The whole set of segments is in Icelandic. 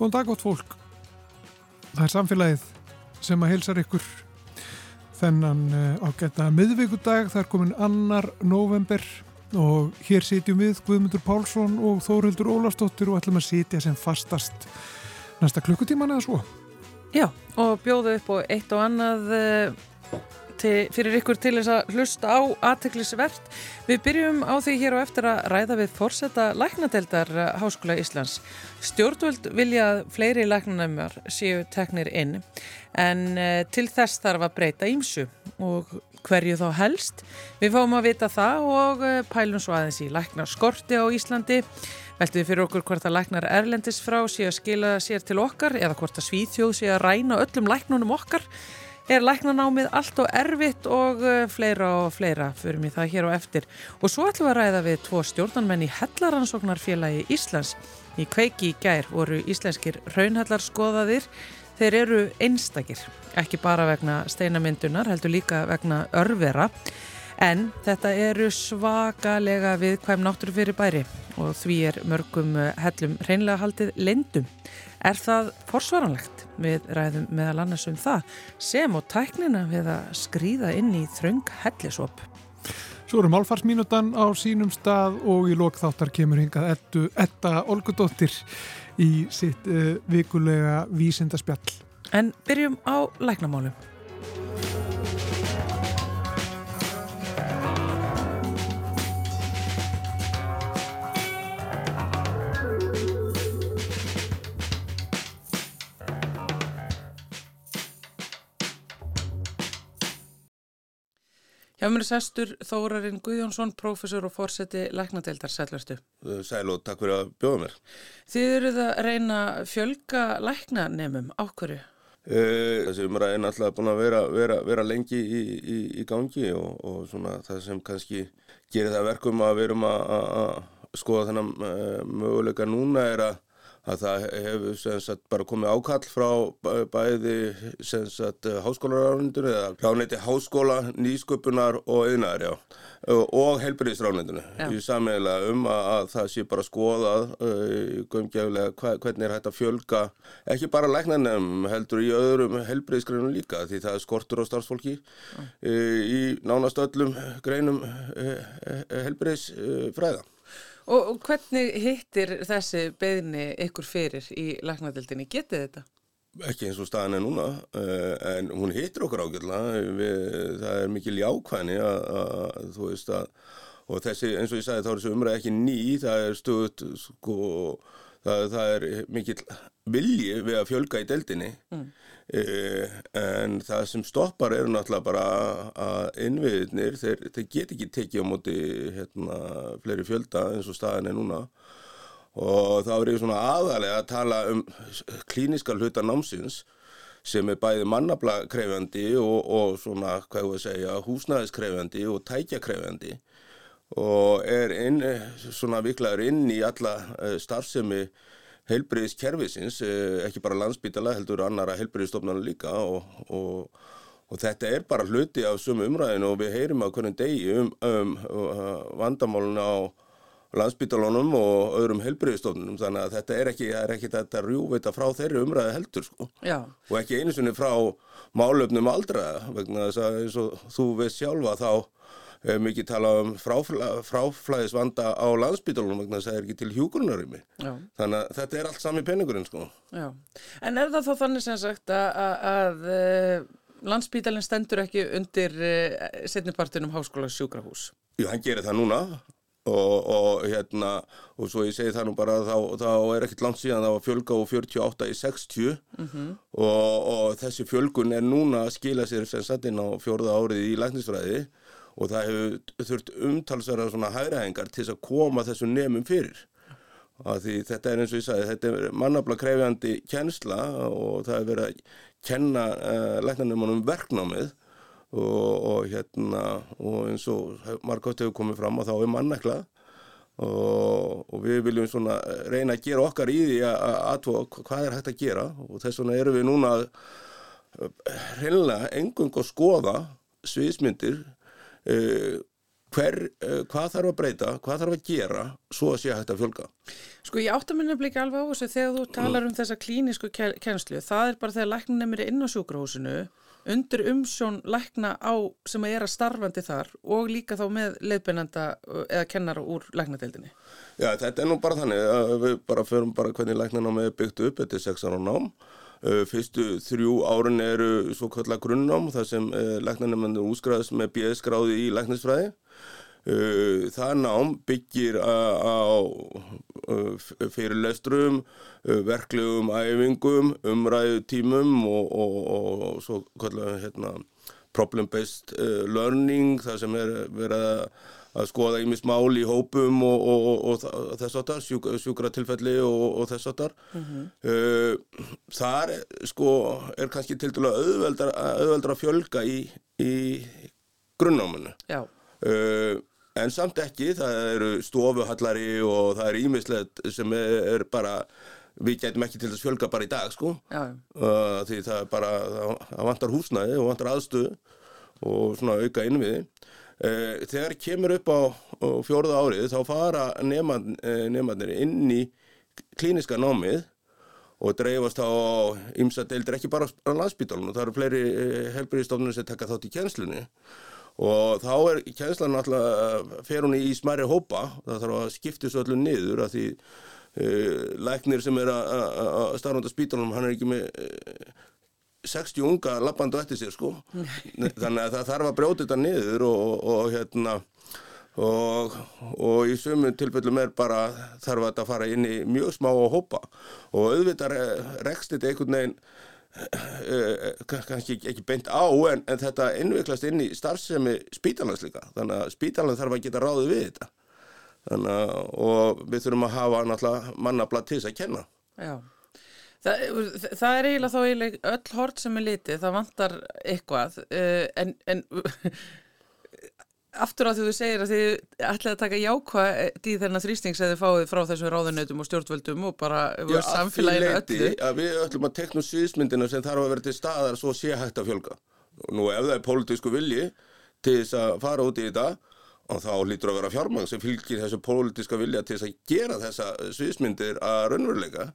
Góðan dag gott fólk. Það er samfélagið sem að heilsar ykkur þennan eh, ágæta miðvíkudag. Það er komin annar november og hér sitjum við Guðmundur Pálsson og Þórildur Ólafsdóttir og ætlum að sitja sem fastast næsta klukkutíman eða svo. Já, og bjóðu upp og eitt og annað eh, til, fyrir ykkur til þess að hlusta á aðteklisvert. Við byrjum á því hér og eftir að ræða við fórsetta læknadeldar Háskóla Íslands. Stjórnvöld vilja að fleiri læknanæmjar séu teknir inn en eh, til þess þarf að breyta ímsu og hverju þá helst. Við fáum að vita það og eh, pælum svo aðeins í læknar skorti á Íslandi. Veltum við fyrir okkur hvort að læknar erlendis frá sé að skila sér til okkar eða hvort að Svíþjóð sé að ræna öllum læknunum okkar er læknanámið allt og erfitt og uh, fleira og fleira fyrir mig það hér og eftir. Og svo ætlum við að ræða við tvo stjórnarmenn í Hellaransóknarfélagi Íslands. Í kveiki í gær voru íslenskir raunhallarskoðaðir. Þeir eru einstakir, ekki bara vegna steinamyndunar, heldur líka vegna örvera. En þetta eru svakalega viðkvæm náttúru fyrir bæri og því er mörgum uh, hellum reynlega haldið lendum. Er það forsvaranlegt? Við ræðum meðal annars um það sem og tæknina við að skrýða inn í þröng hellisop. Svo eru málfarsmínutan á sínum stað og í lokþáttar kemur hingað ettu, etta Olgudóttir í sitt uh, vikulega vísindaspjall. En byrjum á læknamálum. Hjá mér sestur Þórarinn Guðjónsson, professor og fórseti læknadeildar. Eh, sæl og takk fyrir að bjóða mér. Þið eruð að reyna fjölga læknanemum, ákverju? Uh, þessi umræði er náttúrulega búin að vera, vera, vera lengi í, í, í gangi og, og svona það sem kannski gerir það verkum að verum að skoða þennan möguleika núna er að að það hefur sagt, bara komið ákall frá bæði háskólaránundinu eða ráneiti háskóla, nýsköpunar og yðnar og helbriðsránundinu í sammeila um að, að það sé bara skoðað uh, hvernig er hægt að fjölga ekki bara læknarnefn heldur í öðrum helbriðsgreinum líka því það er skortur á starfsfólki uh, í nánast öllum greinum helbriðsfræða. Og, og hvernig hittir þessi beðni ykkur fyrir í laknadildinni? Getið þetta? Ekki eins og staðan er núna, uh, en hún hittir okkur ágjörlega. Það er mikil jákvæðni að, þú veist að, og þessi eins og ég sagði þá er þessu umræð ekki ný, það er stöðut sko, það, það er mikil vilji við að fjölga í deldinni. Mm. Uh, en það sem stoppar eru náttúrulega bara að innviðnir, þeir, þeir get ekki tekið á móti hérna, fleiri fjölda eins og staðin er núna og þá er ég svona aðalega að tala um klíniska hluta námsins sem er bæði mannabla krefjandi og, og svona, hvað ég voru að segja, húsnæðiskrefjandi og tækjakrefjandi og er inn, svona viklaður inn í alla uh, starfsemi heilbriðiskerfisins, eh, ekki bara landsbytala heldur annara heilbriðistofnana líka og, og, og þetta er bara hluti af sumu umræðinu og við heyrim á hvernig degi um, um uh, vandamáluna á landsbytalunum og öðrum heilbriðistofnunum þannig að þetta er ekki, er ekki þetta rjúvita frá þeirri umræði heldur sko Já. og ekki einu sinni frá málöfnum aldra vegna þess að eins og þú veist sjálfa þá við hefum ekki talað um fráfla, fráflæðisvanda á landsbytalunum vegna þess að það er ekki til hjúgrunarými þannig að þetta er allt sami peningurinn sko. En er það þá þannig sem sagt að, að, að eh, landsbytalinn stendur ekki undir uh, setnipartinum háskóla sjúkrahús? Jú, hann gerir það núna og, og hérna og svo ég segi það nú bara þá, þá er ekkert langt síðan það var fjölga á 48 í 60 mm -hmm. og, og þessi fjölgun er núna að skila sér sem satt inn á fjórða árið í læknisfræði og það hefur þurft umtalsverða svona hæðræðingar til að koma þessu nefnum fyrir. Því þetta er eins og ég sagði, þetta er mannabla krefjandi kjensla og það er verið að kenna uh, eh, læknarnefnum verknámið og, og hérna og eins og margótt hefur komið fram og þá er mannekla og, og við viljum svona reyna að gera okkar í því að aðtóa hvað er hægt að gera og þess vegna erum við núna reynilega engung að skoða sviðismyndir uh, hver, uh, hvað þarf að breyta, hvað þarf að gera svo að sé að fjölga. Sko ég átta minna blík alveg á þessu þegar þú talar um þessa klínisku kennslu, það er bara þegar læknum er inn á sjúkrahúsinu undir umsjón lækna á sem að er að starfandi þar og líka þá með leiðbeinanda eða kennara úr læknadeildinni. Já, þetta er nú bara þannig að við bara förum bara hvernig læknanámi er byggt upp, þetta er 6 ára nám. Fyrstu þrjú árun eru svo kallar grunnnám, þar sem læknarnefnandur útskræðast með BS-gráði í læknisfræði. Uh, það nám byggir á fyrirlestrum, verklegum æfingum, umræðu tímum og, og, og, og svo kallar hérna problem-based learning þar sem er verið að skoða ímist mál í hópum og þess að það, sjúk, sjúkra tilfelli og þess að það. Mm -hmm. Þar sko er kannski til dælu auðveldra, auðveldra að fjölga í, í grunnámanu. Já. Uh, en samt ekki, það eru stofuhallari og það er ímislegt sem er bara, við getum ekki til þess fjölga bara í dag sko uh, því það er bara, það vantar húsnæði og vantar aðstöðu og svona auka innviði uh, þegar kemur upp á, fjóruða árið þá fara nefnarnir inn í klíniska námið og dreifast á ymsa deildir ekki bara á landsbytalunum, það eru fleiri helbriðstofnir sem taka þátt í kjenslunni og þá er kjænslan alltaf, fer hún í smæri hópa, það þarf að skipta þessu öllu niður að því uh, læknir sem er að starfanda spítalunum, hann er ekki með uh, 60 unga lappandu eftir sér sko, þannig að það þarf að brjóta þetta niður og, og, og hérna og, og í sömum tilfellum er bara þarf að þetta fara inn í mjög smá hópa. Og auðvitað rekst þetta einhvern veginn Uh, kannski ekki beint á en, en þetta innviklast inn í starfsemi spítalans líka. Þannig að spítalan þarf að geta ráðið við þetta. Þannig að og við þurfum að hafa náttúrulega mannabla til þess að kenna. Já, það, það er eiginlega þá eiginlega öll hort sem er litið, það vantar eitthvað uh, en, en aftur á því þú segir að þið ætlaði að taka jákvæð í þennan þrýsting sem þið fáið frá þessum ráðunautum og stjórnvöldum og bara samfélaginu öllu. Já, við ætlum að tekna sviðsmyndina sem þarf að vera til staðar svo sé hægt að fjölga. Nú ef það er pólitísku vilji til þess að fara út í þetta og þá lítur að vera fjármang sem fylgir þessu pólitíska vilja til þess að gera þessa sviðsmyndir að raunveruleika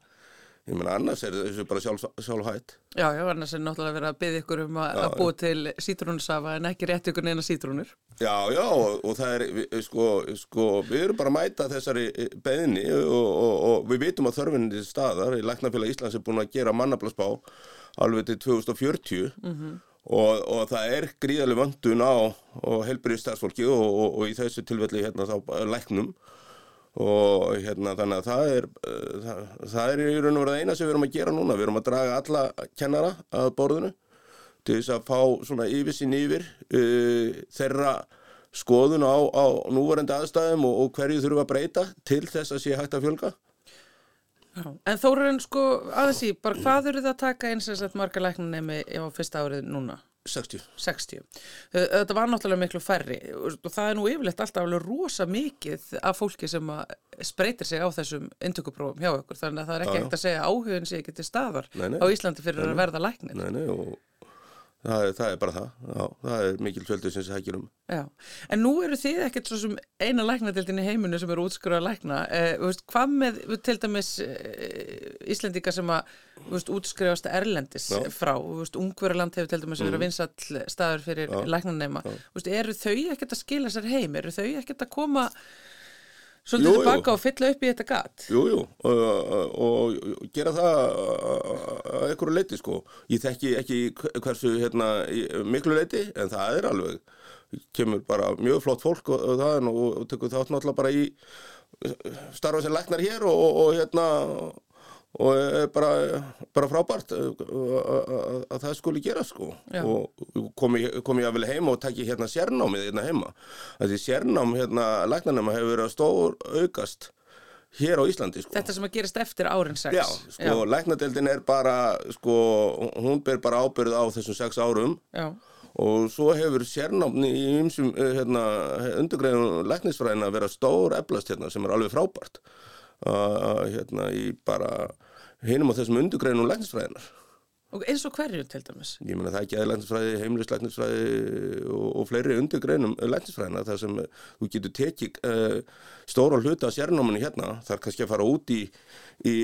Ég meina annars er þessu bara sjálf, sjálf hætt. Já, já, annars er náttúrulega verið að byggja ykkur um að, að búa til sítrúnsafa en ekki rétt ykkur neina sítrúnur. Já, já, og, og það er, sko, sko, við erum bara að mæta þessari beðni og, og, og við vitum að þörfinni staðar, Læknafélag Íslands er búin að gera mannablasbá alveg til 2040 mm -hmm. og það er gríðarlega vöndun á helbriði stafsfólki og í þessu tilfelli hérna þá læknum og hérna þannig að það er uh, það, það er í raun og verið eina sem við erum að gera núna, við erum að draga alla kennara að borðinu til þess að fá svona yfirsinn yfir uh, þeirra skoðun á, á núvarendi aðstæðum og, og hverju þurfum að breyta til þess að sé hægt að fjölga Já, En Þórun sko aðeins í, bara hvað eru það að taka eins og þess að marga læknunni á fyrsta árið núna? 60. 60. Þetta var náttúrulega miklu færri og það er nú yfirleitt alltaf alveg rosa mikið af fólki sem spreytir sig á þessum intökuprófum hjá okkur þannig að það er ekki ekkert að segja áhugin sé ekki til staðar nei, nei, á Íslandi fyrir nei, að verða læknir. Nei, nei og það það er bara það. Já, það er mikil fjöldur sem það hækir um. Já, en nú eru þið ekkert svo sem eina læknadildin í heiminu sem eru útskruða að lækna. Eh, veist, hvað með til dæmis eh, Íslendika sem að útskrifast erlendis Já. frá, ungverðarland hefur til dæmis mm. verið að vinsall staður fyrir læknanema. Eru þau ekkert að skila sér heim? Eru þau ekkert að koma Svolítið tilbaka og fylla upp í þetta gatt. Jú, jú, og, og gera það að einhverju leiti sko. Ég þekki ekki hversu hérna, miklu leiti, en það er alveg, kemur bara mjög flott fólk og, og það og, og tekur þátt náttúrulega bara í starfa sem læknar hér og hérna og er bara, bara frábært uh, að það skuli gera sko Já. og kom ég, kom ég að vilja heima og takki hérna sérnámið hérna heima því sérnám hérna læknarnema hefur verið að stór aukast hér á Íslandi sko. Þetta sem að gerast eftir árin 6 Já, sko, læknadeildin er bara sko, hún ber bara ábyrð á þessum 6 árum Já. og svo hefur sérnámni í umsum eh, hérna, undurgreðinu læknisfræðina verið að stór eflast hérna sem er alveg frábært að hérna í bara hinum á þessum undurgreinum læknisfræðinar. Og eins og hverju til dæmis? Ég menna það er ekki aðeins læknisfræði, heimilislæknisfræði og, og fleiri undirgreinum læknisfræðina þar sem þú getur tekið uh, stóra hluta af sérnáminu hérna, þar kannski að fara út í, í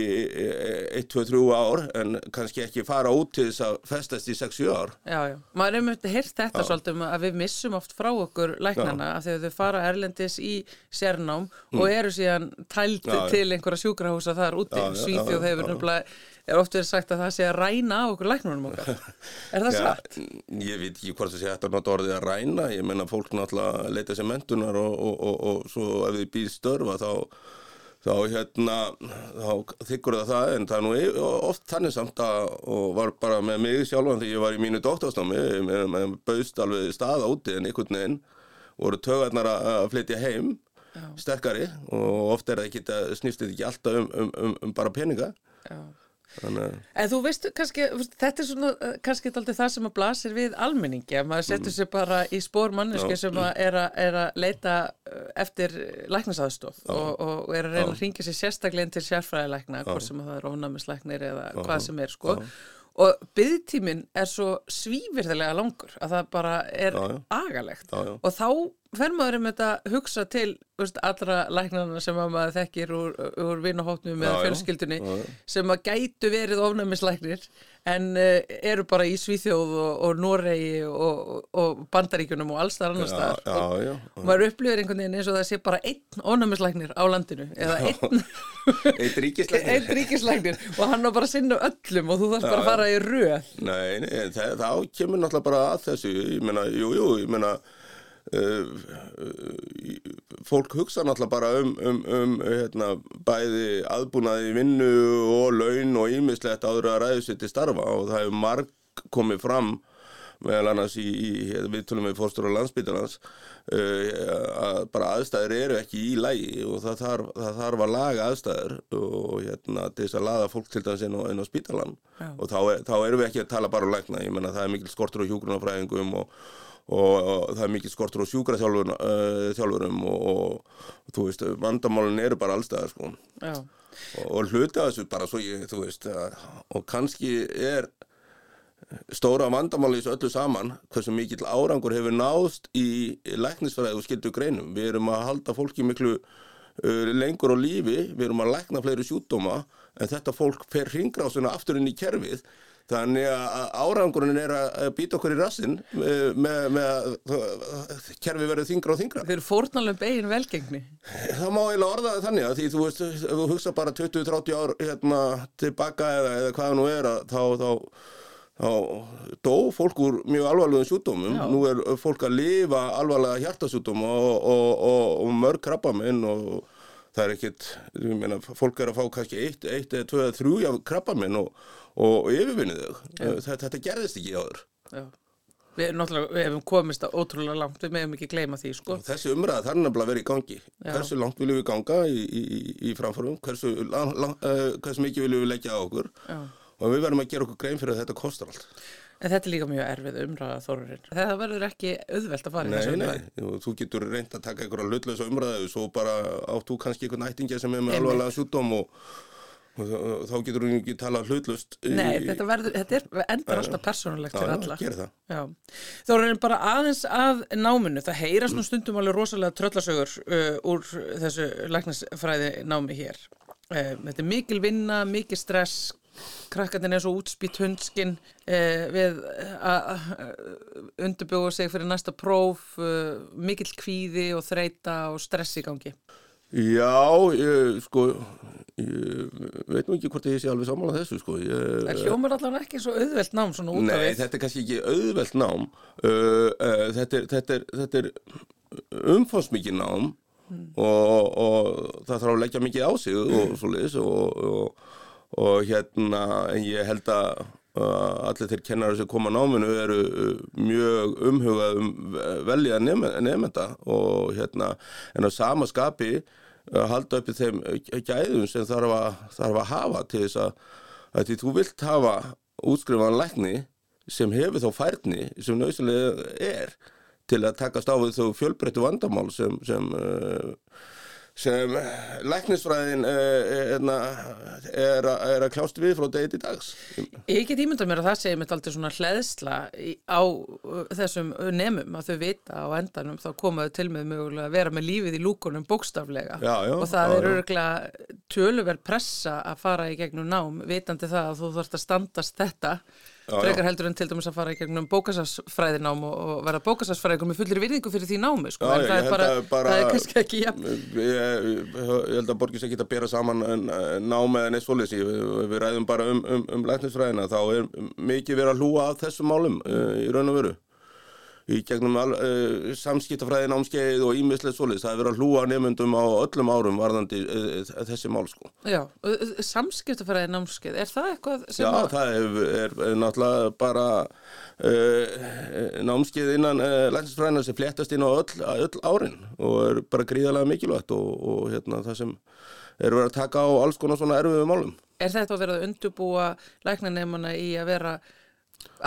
1-2-3 ár en kannski ekki fara út til þess að festast í 6-7 ár. Já, já. Maður er myndið hirt þetta já. svolítið um að við missum oft frá okkur læknana af því að þau fara erlendis í sérnám mm. og eru síðan tælti til einhverja sjúkrahúsa þar úti. Svíþjóð hefur náttúrulega er oft verið sagt að það sé að ræna á okkur læknunum okkar. Er það sagt? Ég veit ekki hvort það sé hægt að nota orðið að ræna. Ég menna fólk náttúrulega leita sér mentunar og, og, og, og svo ef þið býr störfa þá, þá, hérna, þá þykkur það það en það er nú oft þannig samt að og var bara með mig sjálfan þegar ég var í mínu doktorsnámi með, með baust alveg staða úti en einhvern veginn voru tögarnar að flytja heim Já. sterkari og oft er það ekki, snýst ekki alltaf um, um, um, um bara peninga. Já. Þannig... En þú veist kannski, þetta er svona eh, kannski alltaf það sem að blasir við almenningi að maður setur mm. sér bara í spór manneski sem að er, að er að leita eh, eftir læknasaðstof og, og er að reyna Já. að ringja sér sérstaklega til sérfræðilækna, hvort sem það er ónæmislæknir eða Já. hvað sem er sko. Já. Og byggtíminn er svo svífirðilega langur að það bara er agalegt. Og þá fer maður um þetta að hugsa til veist, allra læknarna sem maður þekkir úr, úr vinahóttnum eða fjölskyldunni sem að gætu verið ofnæmislæknir en uh, eru bara í Svíþjóð og, og Noregi og, og Bandaríkunum og alls þar annar staðar. og maður upplifir einhvern veginn eins og það sé bara einn ofnæmislæknir á landinu eða einn einn ríkislæknir. Og hann var bara sinna öllum og þú þarfst bara að fara í röð. Nei, nei það, það kemur náttúrulega bara að þessu ég menna, jú, jú, ég menna fólk hugsa náttúrulega bara um, um, um hérna, bæði aðbúnaði vinnu og laun og ímislegt áður að ræðu sér til starfa og það hefur marg komið fram meðal annars í, í viðtölum við fórstur og landsbytarnas uh, að bara aðstæður eru ekki í lægi og það þarf, það þarf að laga aðstæður og hérna til þess að laga fólk til dæmis inn á, inn á spítalan Já. og þá, þá erum við ekki að tala bara um lækna, ég menna það er mikil skortur á hjúgrunafræðingum og, og, og það er mikil skortur á sjúkraþjálfurum uh, og, og þú veist, vandamálun eru bara allstæðar sko. Og hluti að þessu bara svo ég, þú veist, og kannski er stóra vandamáli í þessu öllu saman hversu mikill árangur hefur náðst í læknisfræði og skildu greinum. Við erum að halda fólki miklu uh, lengur á lífi, við erum að lækna fleiri sjúkdóma en þetta fólk fer hringrásuna aftur inn í kerfið þannig að árangurinn er að býta okkur í rassin uh, með, með að kerfi verður þingra og þingra Þeir fórnalum begin velgengni. Það má eiginlega orða þannig að því þú veist, þú hugsa bara 20-30 ár hérna, tilbaka eða, eða hvaða nú er að þá, þá þá dó fólk úr mjög alvarlegum sjútumum Já. nú er fólk að lifa alvarlega hjartasjútum og, og, og, og mörg krabbaminn og það er ekkit, ég meina, fólk er að fá kannski eitt, eitt eða tvö eða þrjú krabbaminn og yfirvinnið þau þetta, þetta gerðist ekki áður Já. Við, við hefum komist að ótrúlega langt, við meðum ekki gleyma því sko. Þessi umræða þarf nefnilega að vera í gangi Já. hversu langt viljum við ganga í, í, í framfórum, hversu, lang, lang, uh, hversu mikið viljum við leggja á okkur Já og við verðum að gera okkur grein fyrir að þetta kostar allt. En þetta er líka mjög erfið umræða þorurinn. Það verður ekki auðvelt að fara í þessu umræðu. Nei, nei, þú getur reynd að taka einhverja hlutlösa umræðu svo bara áttu kannski einhvern nættingja sem er með alvarlega sjútdóm og, og, þá getur þú ekki tala hlutlust. Nei, þetta, verður, þetta er, endur alltaf persónulegt fyrir alla. Gera það. Þorurinn bara aðeins að náminu, það heyrast nú stundum alveg rosalega tröllasögur uh, úr þessu læknisfræði námi hér. Uh, þetta er mikil vinna, mikil stress, krakkarnir er svo útspýtt hundskinn eh, við að undurbjóða sig fyrir næsta próf eh, mikill kvíði og þreita og stress í gangi Já, ég, sko ég veit nú ekki hvort ég sé alveg saman á þessu sko. Ég, Það hljómar allavega ekki svo auðvelt nám svona út af því Nei, þetta er kannski ekki auðvelt nám. Uh, uh, þetta, er, þetta, er, þetta er umfásmikið nám mm. og, og það þarf að leggja mikið á sig og svo leiðis og, og og hérna en ég held að uh, allir þeir kennar sem koma náminu eru uh, mjög umhugað um velja nefnda og hérna en á sama skapi uh, halda uppi þeim gæðum sem þarf að, þarf að hafa til þess að, að því þú vilt hafa útskrifaðan lækni sem hefur þá færni sem nöðsynlega er til að taka stáfið þó fjölbreyttu vandamál sem, sem uh, sem læknisfræðin uh, er, er að kljást við frá degi til dags. Ég get ímynda mér að það segir mitt aldrei svona hleðsla á þessum nefnum að þau vita á endanum þá komaðu til með mögulega að vera með lífið í lúkunum bókstaflega. Já, já, og það já, er öruglega tölverð pressa að fara í gegnum nám vitandi það að þú þarfst að standast þetta frekar heldur en til dæmis að fara í gegnum bókasarsfræðinám og, og vera bókasarsfræðingur með fullir virðingu fyrir því námi sko. Já, en það er bara, bara, það er kannski ekki ja. ég, ég held að borgis ekki að bera saman námi eða neitt svolítið við, við ræðum bara um, um, um læknisfræðina þá er mikið verið að hlúa af þessum málum uh, í raun og veru í gegnum uh, samskiptafræði námskeið og ímislega svolítið. Það er verið að hlúa nefnundum á öllum árum varðandi uh, þessi mál sko. Já, samskiptafræði námskeið, er það eitthvað sem Já, að... það er, er, er náttúrulega bara uh, námskeið innan læknisfræðina sem fléttast inn á öll, öll árin og er bara gríðarlega mikilvægt og, og hérna, það sem er verið að taka á alls konar svona erfiðu málum. Er þetta að vera að undubúa læknanemana í að vera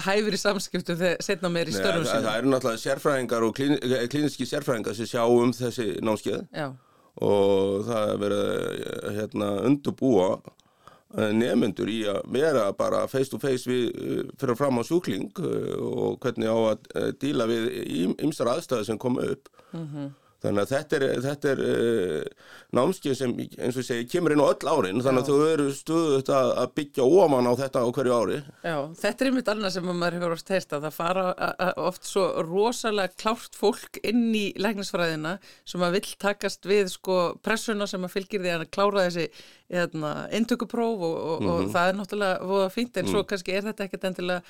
hæfur í samskiptum þegar setna meir í störfum síðan. Það eru náttúrulega sérfræðingar og klín, eh, klíniski sérfræðingar sem sjá um þessi námskeið Já. og það er verið eh, hérna, undurbúa eh, nefnendur í að vera bara face to face við, fyrir fram á sjúkling og hvernig á að díla við ymsar aðstæði sem koma upp. Mm -hmm. Þannig að þetta er, þetta er uh, námskeið sem, eins og segi, kemur inn á öll árin, þannig að þú eru stuðut að, að byggja óman á þetta á hverju ári. Já, þetta er einmitt annað sem maður hefur oft heist að það fara oft svo rosalega klárt fólk inn í læknisfræðina sem að vill takast við sko pressuna sem að fylgir því að klára þessi hérna, intökupróf og, og, mm -hmm. og mhm. það er náttúrulega fínt en mm. svo kannski er þetta ekkert endilega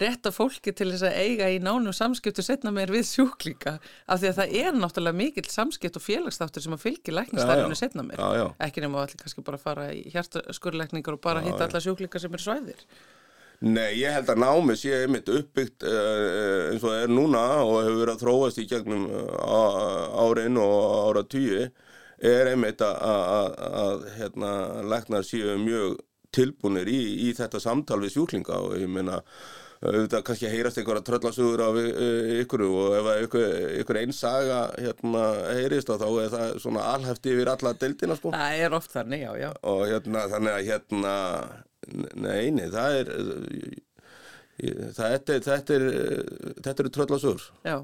rétta fólki til þess að eiga í nánum samskiptu setna meir við sjúklíka af því að það er náttúrulega mikill samskipt og félagsstáttur sem að fylgja læknastærfinu setna meir, já, já. ekki nema allir kannski bara fara í hjartaskurleikningar og bara já, hitta alla sjúklíka sem er svæðir. Nei, ég held að námi sé einmitt uppbyggt uh, eins og er núna og hefur verið að þróast í gegnum uh, árin og ára tíu er einmitt að hérna, læknar séu mjög tilbúinir í, í þetta samtal við sjúklinga og ég meina auðvitað kannski heyrast einhverja tröllasögur af ykkur og ef ykkur, ykkur einn saga hérna heyrist þá er það svona alhæfti yfir alla deildina sko. Það er oft þannig, já, já. Og hérna þannig að hérna, neini, það er, það, þetta, þetta er, þetta eru tröllasögur. Já.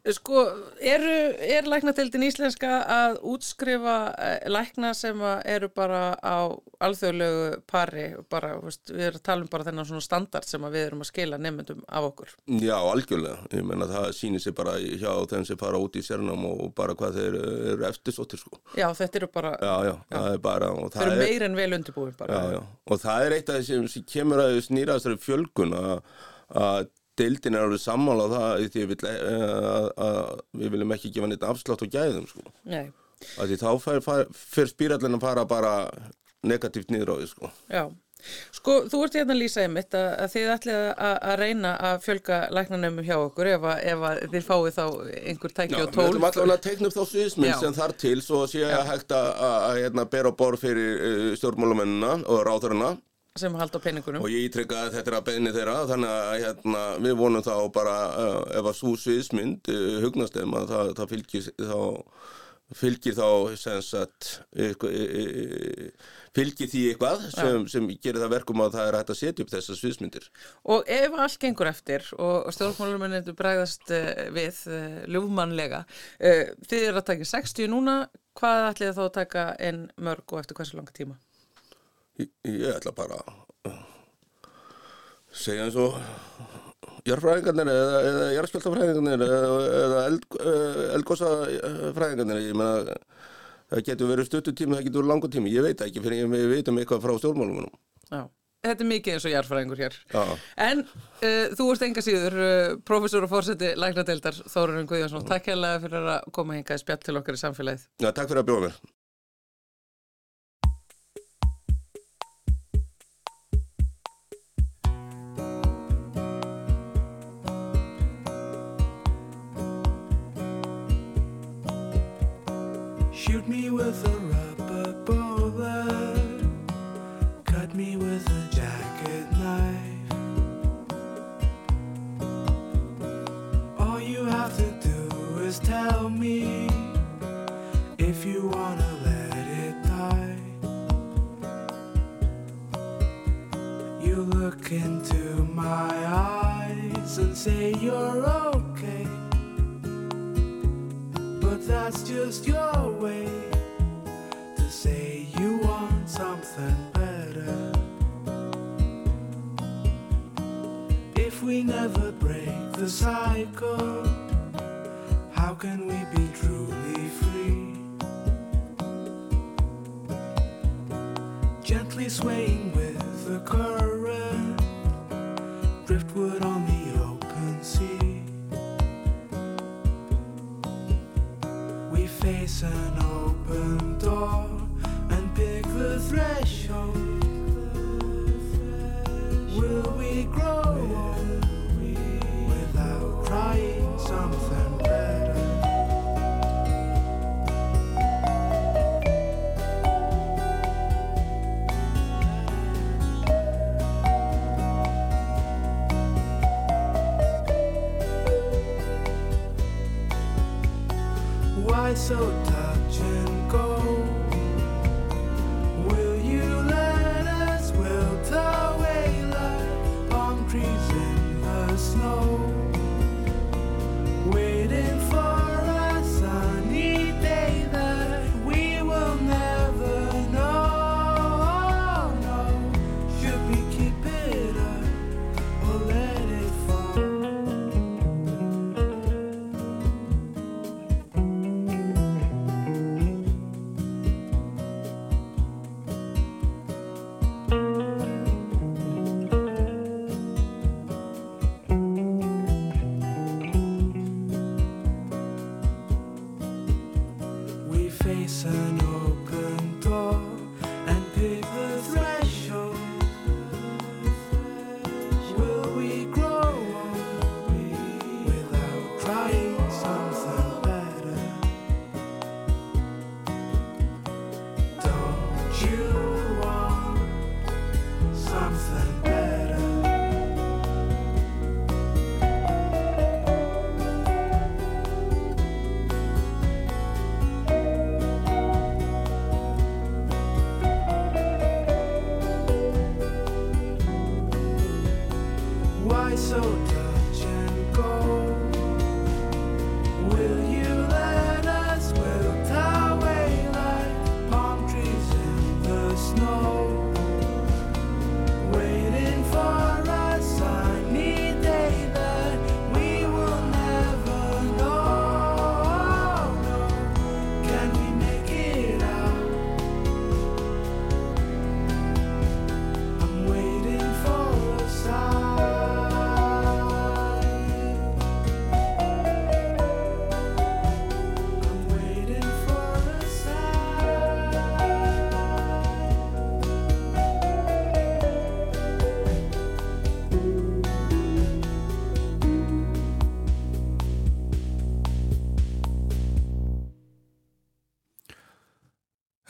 Sko, eru, er læknadeildin íslenska að útskrifa eh, lækna sem eru bara á alþjóðlegu pari, bara, við erum að tala um bara þennan svona standard sem við erum að skila nefndum af okkur? Já, algjörlega. Ég menna það sýnir sér bara hjá þeim sem fara út í sérnam og bara hvað þeir eru eftirsóttir, sko. Já, þetta eru bara... Já, já, það er bara... Þeir eru meir en vel undirbúin bara. Já, já, og það er eitt af því sem kemur að snýra þessari fjölgun að deildin er alveg sammála á það því vil, eh, að, að við viljum ekki gefa neitt afslátt og gæðum sko. Því þá fyrir spýrallin að fara bara negatíft niður á því sko. Já. Sko, þú ert hérna að lýsa einmitt að, að þið ætlið að, að reyna að fjölga læknanömmum hjá okkur ef, ef þið fáið þá einhver tæki Já, og tól. Já, við ætlum alltaf að teikna upp þá sviðisminn sem þar til svo að sé að hægt að hérna, bera borð fyrir uh, stjórnmálumennina og ráðurina sem halda peningunum. Og ég ítrykka að þetta er að beðni þeirra þannig að hérna, við vonum þá bara uh, ef að svo sviðsmynd uh, hugnast þeim að það, það fylgir þá fylgir þá sagt, fylgir því eitthvað sem, sem gerir það verkum að það er hægt að setja upp þessar sviðsmyndir. Og ef allt gengur eftir og stjórnmálumennir bregðast við ljúfmannlega þið er að taka 60 núna hvað ætlið þá að taka einn mörg og eftir hversu langa tíma? Ég, ég ætla bara segja eins og járfræðingarnir eða, eða járspjöltafræðingarnir eða, eða eld, eh, eldgósafræðingarnir ég meina það getur verið stuttutími, það getur verið langu tími ég veit ekki fyrir við veitum eitthvað frá stjórnmálunum Já, þetta er mikið eins og járfræðingur hér. Já. en uh, þú ert enga síður uh, professor og fórseti læknadeildar Þórun Guðjónsson, takk hérlega fyrir að koma hinga í spjall til okkar í samfélagið. Já, takk fyrir að bjóða mér Shoot me with a rubber bullet, Cut me with a jacket knife. All you have to do is tell me if you wanna let it die. You look into my eyes and say you're. Just your way to say you want something better. If we never break the cycle, how can we be truly free? Gently swaying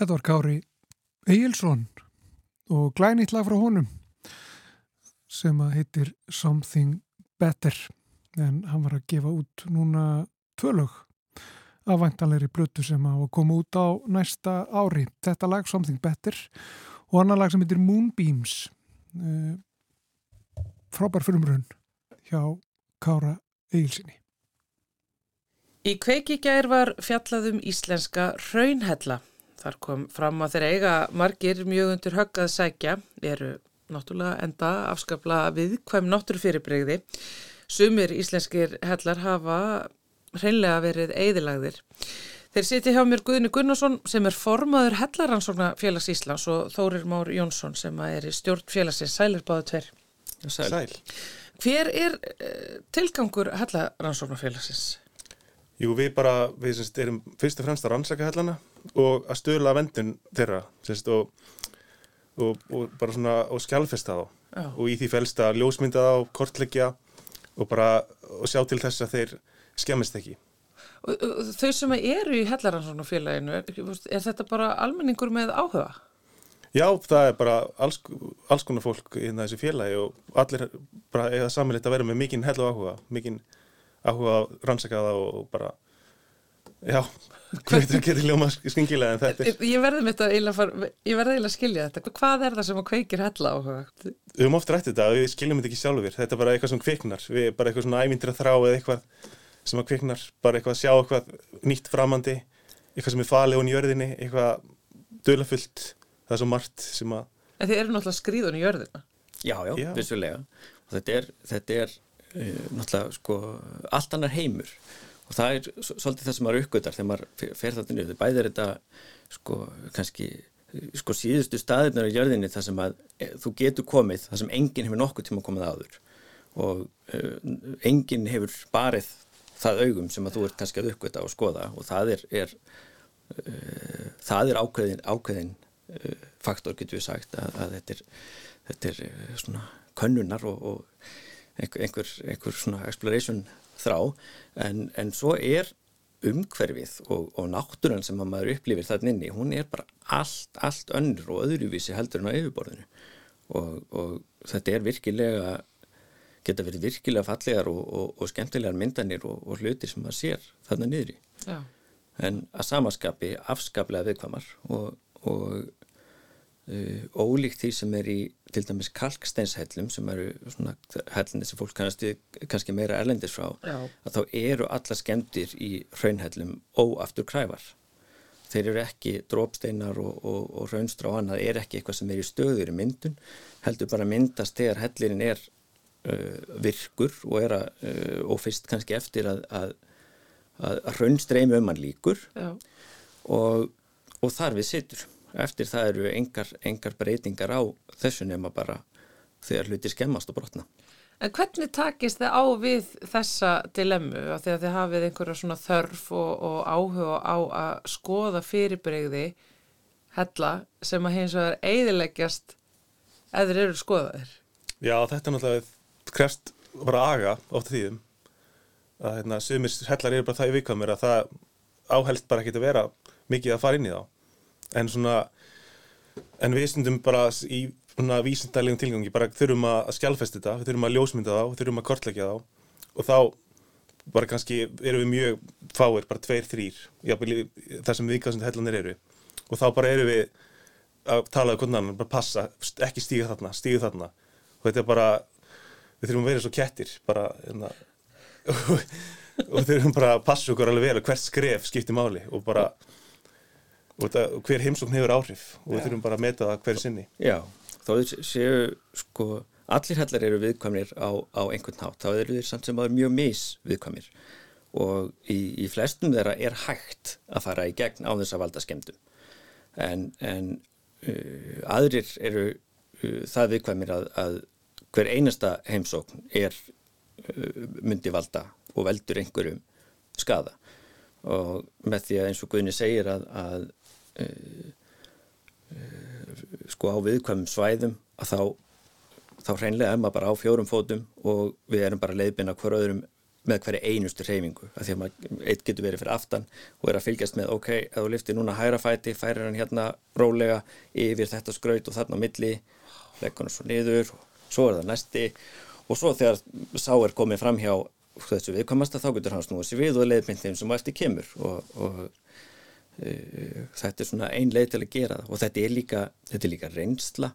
Þetta var Kári Egilson og glænýtt lag frá honum sem að heitir Something Better en hann var að gefa út núna tvölög af vantanlegri blötu sem að koma út á næsta ári. Þetta lag Something Better og annar lag sem heitir Moonbeams uh, frábær frumrun hjá Kára Egilsinni. Í kveikigær var fjallað um íslenska raunhella. Þar kom fram að þeir eiga margir mjög undir höggað sækja, eru náttúrulega enda afskapla viðkvæm náttúrufyrirbreyði. Sumir íslenskir hellar hafa hreinlega verið eigðilagðir. Þeir siti hjá mér Guðni Gunnarsson sem er formaður hellaransókna félags Íslands og Þórir Már Jónsson sem er í stjórn félagsins. Sælir báðu tver. Sæl. Hver er uh, tilgangur hellaransókna félagsins? Jú, við bara, við erum fyrst og fremst að rannsaka hellana og að stöðla vendun þeirra semst, og, og, og bara svona og skjálfesta þá Já. og í því felst að ljósmynda þá, kortleggja og bara og sjá til þess að þeir skemmist ekki. Og, og, þau sem eru í hellaransóknu félaginu, er, er þetta bara almenningur með áhuga? Já, það er bara alls, alls konar fólk í þessi félagi og allir bara eiga samilegt að vera með mikinn hell og áhuga, mikinn áhuga að rannsaka það og bara Já, ég veit ekki að ljóma skingilega en þetta er, Ég verði mitt að eiginlega að skilja þetta. Hvað er það sem að kveikir hella áhuga? við höfum oft rætt þetta og við skiljum þetta ekki sjálfur, þetta er bara eitthvað sem kviknar, við er bara eitthvað svona ævindir að þrá eða eitthvað sem að kviknar, bara eitthvað að sjá eitthvað nýtt framandi, eitthvað sem er falið hún í jörðinni, eitthvað dölafullt, það er svo margt sem að, En þið eru náttúrulega skrýðun í jörðina. Og það er svolítið það sem maður uppgötar þegar maður fe- fer þetta niður, bæði er þetta sko kannski sko síðustu staðirnar á jörðinni þar sem að e, þú getur komið þar sem enginn hefur nokkuð tíma komið áður. Og uh, enginn hefur barið það augum sem að þú ert kannski að uppgöta og skoða. Og það er, er uh, það er ákveðin, ákveðin uh, faktor getur við sagt að, að þetta er, þetta er uh, svona könnunar og, og einhver, einhver svona exploration þrá en, en svo er umhverfið og, og náttúran sem að maður upplifir þarna inni, hún er bara allt, allt önnur og öðruvísi heldur en á yfirborðinu og, og þetta er virkilega geta verið virkilega fallegar og, og, og skemmtilegar myndanir og, og hlutir sem maður sér þarna niðri Já. en að samaskapi afskaplega viðkvamar og, og uh, ólíkt því sem er í til dæmis kalksteinshellum sem eru svona hellin sem fólk kannast kannski meira erlendis frá Já. að þá eru alla skemmtir í hraunhellum óaftur kræfar þeir eru ekki drópsteinar og, og, og raunstra og annað er ekki eitthvað sem er í stöður í myndun heldur bara myndast þegar hellirinn er uh, virkur og er að uh, og fyrst kannski eftir að, að, að raunstreimi um hann líkur Já. og, og þar við situr eftir það eru engar, engar breytingar á þessu nema bara þegar hluti skemmast og brotna. En hvernig takist þið á við þessa dilemmu? Að því að þið hafið einhverja svona þörf og, og áhuga á að skoða fyrirbreyði hella sem að hins vegar eiðileggjast eða eru skoðaðir? já þetta er náttúrulega krefst bara aga oft tíðum. Að hérna, sumir hellar eru bara það í viðkvæmur að það áhelst bara ekki að vera mikið að fara inn í þá en svona en við stundum bara í svona vísindalegum tilgangi bara þurfum að skjálfesta þetta, við þurfum að ljósmynda þá, við þurfum að kortleggja þá. Og þá bara kannski erum við mjög fáir, bara tveir, þrýr þar sem viðkvæmstundu hellanir eru. Og þá bara erum við að tala um hvernig annan, bara passa, ekki stíga þarna, stíga þarna. Og þetta er bara, við þurfum að vera svo kettir bara, hérna. Og þurfum bara að passa okkur alveg vel og hvert skref skiptir máli og bara og hver heimsókn hefur áhrif? Og við þurfum bara að meta það hverju sinni. Já, þá séu sko, allir hellar eru viðkvæmir á, á einhvern hátt, þá eru þeir samt sem aður mjög mis viðkvæmir og í, í flestum þeirra er hægt að fara í gegn á þess að valda skemmtum en, en uh, aðrir eru uh, það viðkvæmir að, að hver einasta heimsókn er uh, myndi valda og veldur einhverjum skada og með því að eins og Guðni segir að, að sko á viðkvæmum svæðum að þá, þá hreinlega er maður bara á fjórum fótum og við erum bara leiðbina hver öðrum með hverju einustu reyfingu að því að maður, eitt getur verið fyrir aftan og er að fylgjast með, ok, ef þú liftir núna hæra fæti, færir hann hérna rólega yfir þetta skraut og þarna á milli leggur hann svo niður svo er það næsti. Og svo þegar sá er komið fram hjá þessu viðkvæmasta þá getur hann snúið sér við og leiðbind þeim sem á eftir kemur og, og þetta er svona ein leið til að gera það. Og þetta er líka, þetta er líka reynsla.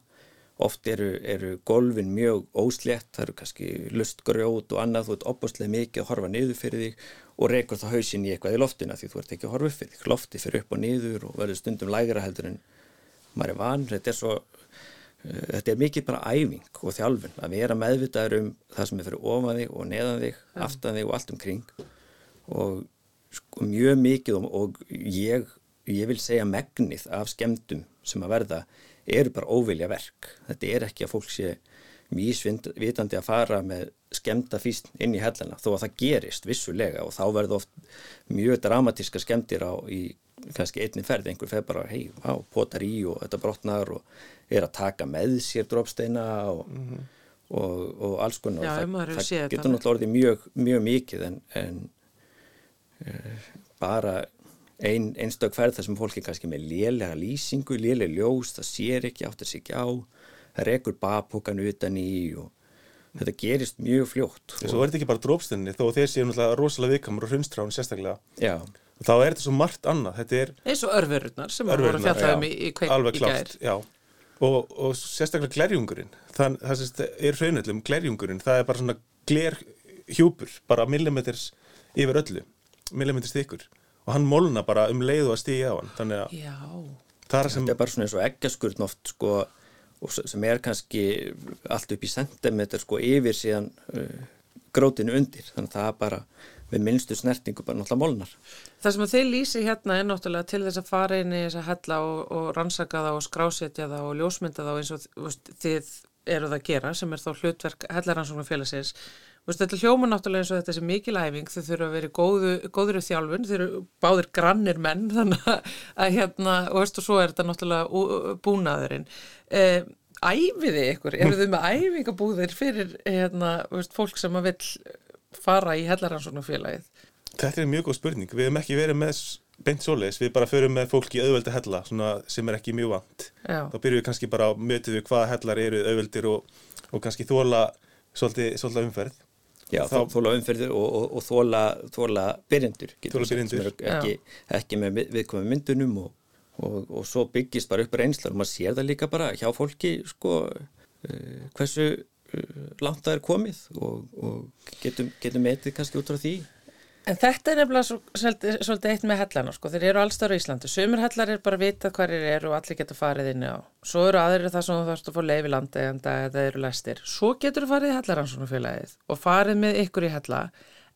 Oft eru, eru golfin mjög óslétt, það eru kannski lustgrjót og annað, þú ert opastlega mikið að horfa niður fyrir þig og reykur það hausinn í eitthvað í loftina því þú ert ekki að horfa upp fyrir þig. Lofti fyrir upp og niður og verður stundum lægra heldur en maður er van þetta er svo, uh, þetta er mikið bara æfing og þjálfun, að vera meðvitaður um það sem er fyrir ofan þig og neðan þig aftan þig og allt umkring. Og sko, mjög mikið og, og ég, ég vil segja megnið af skemmtum sem að verða eru bara óvilja verk. Þetta er ekki að fólk sé mísvitandi að fara með skemmta físn inn í hellana þó að það gerist vissulega og þá verður oft mjög dramatíska skemmtir á í kannski einni ferð, einhver fer bara hei, á, potar í og þetta brotnar og er að taka með sér dropsteina og, og, og alls konar. Já, Og það, það getur náttúrulega orðið mjög, mjög mikið en, en bara ein, einstök ferð þar sem fólk er kannski með lélega lýsingu, lélega ljós, það sér ekki, áttar sig ekki á, það rekur babúkan utan í og þetta gerist mjög fljótt. Svo er þetta ekki bara drópstinni þó að þeir séu náttúrulega rosalega viðkamur og hrunnstráin sérstaklega Já, þá er þetta svo margt annað þetta er eins og örverurnar sem við vorum að Örverurnar, fjalla um já. í, í kveik alveg í gær klárt já. og, og sérstaklega glerjungurinn það, það sést, er hraunöllum glerjungurinn það er bara svona glerhjúpur bara millimeters yfir öllu millimeters þykkur og hann molna bara um leiðu að stíja á hann þannig að Já, það er sem Þetta er bara svona eins og eggjaskurn oft sko, og sem er kannski allt upp í sentimeter sko, yfir síðan uh, grótinu undir. Þannig að það er bara við minnstu snertingu bara náttúrulega molnar. Það sem að þeir lýsi hérna er náttúrulega til þess að fara inn í þess að hella og, og rannsaka það og skrásetja það og ljósmynda það og eins og þið eru það að gera sem er þá hlutverk hellaransóknar félagsins Veist, þetta hljóma náttúrulega eins og þetta sem mikil æfing þau þurfa að vera í góðu, góður þjálfun þau eru báðir grannir menn þannig að, að hérna, og veist og svo er þetta náttúrulega búnaðurinn eh, Æfiði ykkur, eru þau með æfingabúðir fyrir hérna, veist, fólk sem að vill fara í hellaransóknarfélagið Þetta er mjög góð spurning. Við hefum ekki verið með beint svoleiðis. Við bara förum með fólki auðveldi hella, svona sem er ekki mjög vant. Já, Þá byrjum við kannski bara á mötu við hvaða hellar eru auðveldir og, og kannski þóla svolítið, svolítið umferð. Já, Þá- þóla umferðu og, og, og þóla, þóla byrjendur sem byrjendur. ekki, ekki með við- viðkomið myndunum og, og, og svo byggist bara upp reynslar og maður sér það líka bara hjá fólki sko, uh, hversu uh, langt það er komið og, og getum, getum metið kannski út frá því En þetta er nefnilega svo, svolítið, eitt með hellana, sko. Þeir eru allstar á Íslandi. Sumir hellar er bara vitað hverjir eru og allir geta farið inn á. Svo eru aðrir það sem þú þarfst að fá leifi landi en það eru læstir. Svo getur þú farið í hellaransónufélagið og farið með ykkur í hella.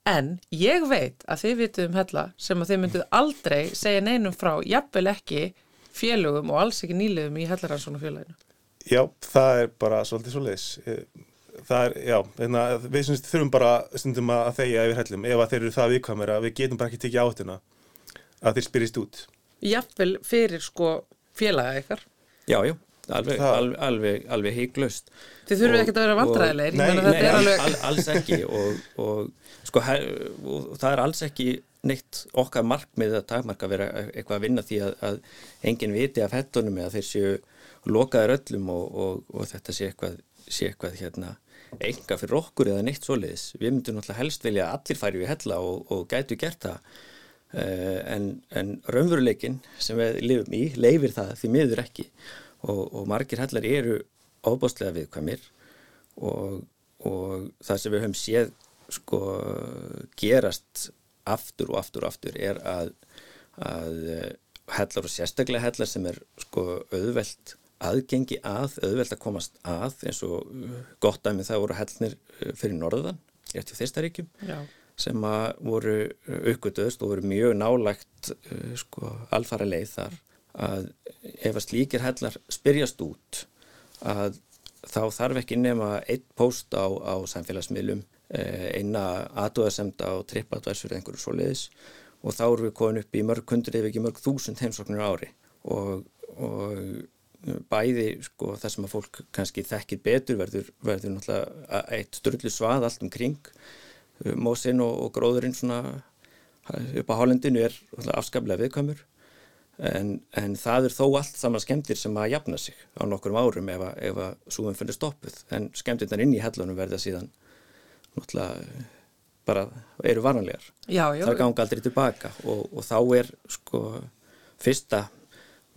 En ég veit að þið vitið um hella sem að þið mynduð aldrei segja neinum frá, jafnvel ekki félögum og alls ekki nýliðum í hellaransónufélaginu. Já, það er bara svolítið svoleiðis. Eh, Það er, já, hérna, við syns, þurfum bara stundum að þegja yfir hellum ef að þeir eru það viðkvæmur að við getum bara ekki tekið áttuna að þeir spyrjist út. Jafnvel fyrir sko félaga ykkar. Já, já, alveg, alveg, alveg, alveg híklaust Þið þurfum ekkert að vera vandræðilegir. Ég Nei, meina Nei, er alveg... all, alls ekki og, og sko he, og það er alls ekki neitt okkar markmið að takmarka að vera eitthvað að vinna því að, að enginn viti af hettunum eða þeir séu lokaðir öllum og, og, og þetta sé eitthvað, sé eitthvað hérna enga fyrir okkur eða neitt svoleiðis. Við myndum náttúrulega helst vilja að allir færi við hella og, og gætu gert það. Uh, en, en raunveruleikin sem við lifum í leifir það því miður ekki. Og, og margir hellar eru ofbáslega viðkvæmir og, og það sem við höfum séð sko gerast aftur og aftur og aftur er að, að eh, hellar og sérstaklega hellar sem er sko auðvelt aðgengi að, auðvelt að komast að eins og uh, gott dæmi það voru hellnir uh, fyrir norðan, rétt í þeistaríkjum sem að voru aukvöldust og voru mjög nálægt uh, sko, alfara leið þar að ef að slíkir hellar spyrjast út að þá þarf ekki nema einn post á, á samfélagsmiðlum eina aðdóðasemd á trippadværsfyrir einhverju svoleiðis og þá erum við komin upp í mörg hundrið ef ekki mörg þúsund heimsóknir ári. Og, og bæði sko það sem að fólk kannski þekkir betur verður, verður náttúrulega eitt störlu svað allt um kring mósinn og, og gróðurinn svona upp á hálendinu er afskaplega viðkvæmur. En, en það er þó allt saman skemmtir sem að jafna sig á nokkrum árum ef að, ef að súum finnir stoppuð. En skemmtirnar inn í hellunum verða síðan náttúrulega bara eru varanlegar. Já, já. það ganga aldrei tilbaka og, og þá er sko fyrsta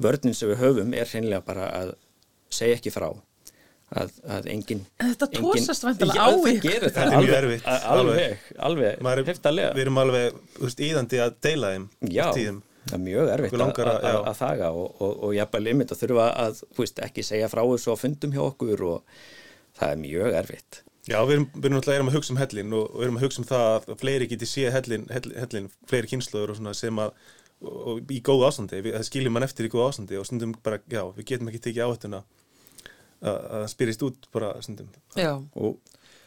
vörnin sem við höfum er hreinlega bara að segja ekki frá að, að engin En þetta tósast væntanlega Já, á ykkur. Þetta það. Er mjög alveg, erfitt, alveg, alveg, er- heftalega Við erum alveg, veist, íðandi að deila þeim Já, tíðum. það er mjög erfitt að, að, að- þaga og, og, og jafnvel limit að þurfa að þú veist, ekki segja frá þessu á fundum hjá okkur og það er mjög erfitt. Já, við erum, við erum náttúrulega erum að hugsa um hellin og við erum að hugsa um það að fleiri geti séð hellin, hellin, hellin fleiri kynnslóður og svona sem að og, og í góðu ástandi, við, það skiljum mann eftir í góðu ástandi og stundum bara, já, við getum ekki tekið áhættuna að spyrist út bara stundum. Og,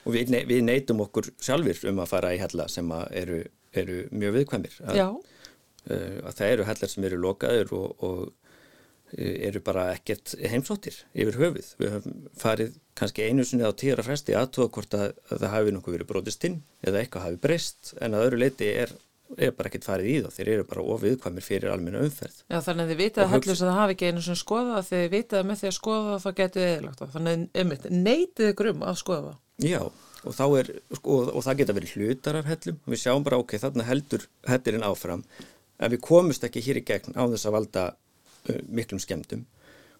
og við, ne við neytum okkur sjálfur um að fara í hella sem að eru, eru mjög viðkvæmir að, uh, að það eru hellar sem eru lokaður og, og uh, eru bara ekkert heimsóttir yfir höfuð. Við höfum farið kannski einu sinni á tíra fresti aðtóða hvort að, að það hafi nokkuð verið brotist inn eða eitthvað hafi breyst en að öðru leiti er, er bara ekkert farið í það. Þeir eru bara ofiðkvæmir fyrir almenna umferð. Já, þannig að þið vitið Og að hellur sem það hafi ekki einu sem skoða að þið vitið að með því að skoða þá getið þið eðlagt það. Þannig að neytið ykkur um að skoða. Já, og er, sko, og, og það geta verið hlutar af hellum. Við sjáum bara, ok, þarna heldur hellirinn áfram. en við komumst ekki hér í gegn á þess að valda uh, miklum skemmtum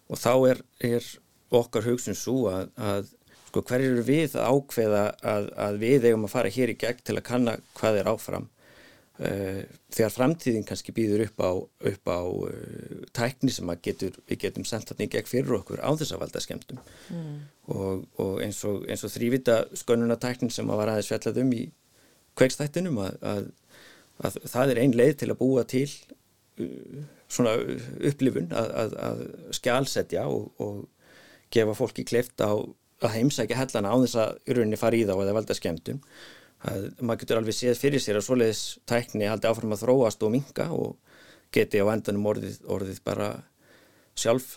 og þá er, er okkar hugsun svo að, að sko, hver eru við að ákveða að, að við eigum að fara hér í gegn til að kanna hvað er áfram þegar framtíðin kannski býður upp á, upp á uh, tækni sem getur, við getum sendt þarna í gegn fyrir okkur á þess að valda skemmtum mm. og, og eins og, eins og þrývita skönunatæknin sem að var aðeins fjallað um í kveikstættinum að, að, að það er ein leið til að búa til uh, svona upplifun að, að skjálsetja og, og gefa fólki kleift á að heimsækja hellana á þess að urunni fara í þá eða valda skemmtum maður getur alveg séð fyrir sér að svoleiðis tækni haldi áfram að þróast og minka og geti á endanum orðið, orðið bara sjálf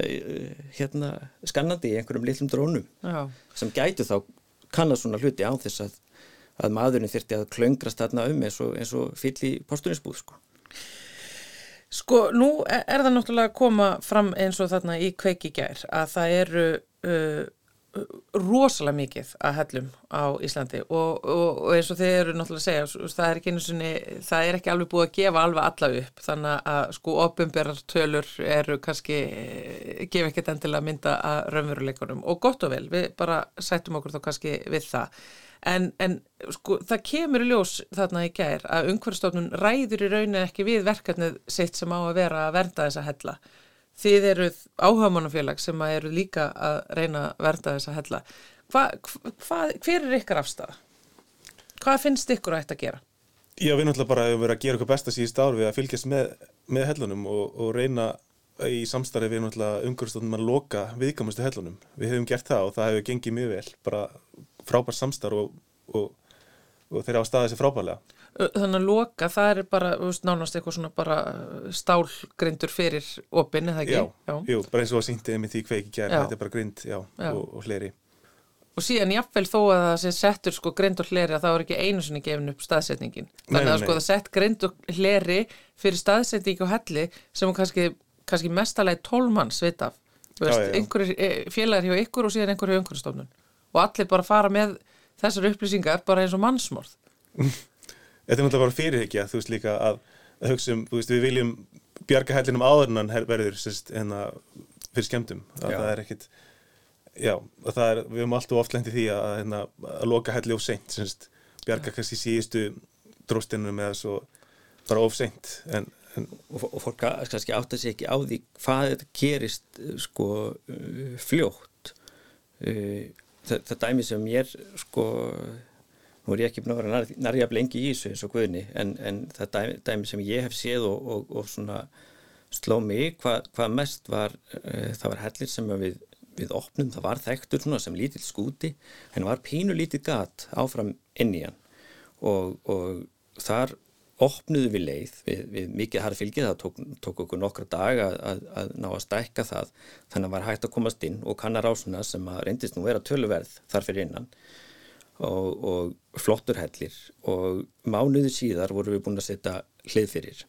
eh, hérna skannandi í einhverjum litlum drónum Já. sem gætu þá kannast svona hluti á þess að, að maðurinn þyrti að klöngrast þarna um eins og, og fyll í posturinsbúð sko. Sko, nú er það náttúrulega að koma fram eins og þarna í kveiki gær að það eru uh, rosalega mikið að hellum á Íslandi og, og, og eins og þið eru náttúrulega að segja það er ekki svoni, það er ekki alveg búið að gefa alveg alla upp þannig að sko ofinberðar tölur eru kannski gefa ekkert endilega mynda að raunveruleikunum og gott og vel, við bara sættum okkur þá kannski við það. En, en sko það kemur í ljós þarna í gær að umhverfstofnun ræður í raunin ekki við verkefnið sitt sem á að vera að vernda þessa hella þið eruð áhagamannafélag sem eru líka að reyna að verða þess að hella. Hva, hva, hver er ykkar afstæða? Hvað finnst ykkur að þetta gera? Já, við náttúrulega bara hefur verið að gera okkur besta síðust ár við að fylgjast með, með hellunum og, og reyna í samstarfi við náttúrulega umhverfstofnum að loka viðkamastu hellunum. Við hefum gert það og það hefur gengið mjög vel, bara frábær samstarf og, og, og þeir hafa staðið sér frábærlega þannig að loka, það er bara veist, nánast eitthvað svona bara stálgrindur fyrir opinn, eða ekki? Já, já. Jú, bara eins og að sýndið með því kveiki gerð, þetta er bara grind, já, já. Og, og hleri. Og síðan jáfnvel þó að það sé settur sko grind og hleri að það er ekki einu sinni gefin upp staðsetningin. Þannig að sko það sett grind og hleri fyrir staðsetning og helli sem kannski, kannski mestalagi tólmann sveit af. Einhverjir eh, félagar hjá ykkur og síðan einhverju. Og allir bara fara með þessar upplýsingar bara eins og mannsmórð. þetta er náttúrulega bara fyrirhyggja þú veist líka að, að hugsa um veist, við viljum bjarga hellinum áðurnan verður sérst, hérna, fyrir skemmtum að já. það er ekkit já, það er, við höfum alltaf oft lendið því að, hérna, að loka helli of seint sérst, bjarga ja. kannski síðustu dróstinum eða svo bara of seint en, en og, og fólk kannski átta sig ekki á því hvað þetta gerist sko fljótt það, það dæmi sem ég er sko nú er ég ekki búin að vera nærjaf lengi í þessu eins og guðni en, en það dæmi, dæmi sem ég hef séð og, og, og svona sló mig hvað hva mest var uh, það var hellir sem við, við opnum það var þekktur svona sem lítill skúti en var pínu lítið gat áfram inn í hann. Og, og þar opnuðu við leið við, við mikið harfylgið, það tók, tók okkur nokkra dag að, að, að ná að stækka það. Þannig að var hægt að komast inn og kannar ásuna sem að reyndist nú vera töluverð þar fyrir innan og, og flottur hellir. Og mánuðu síðar vorum við búin að setja hlið fyrir.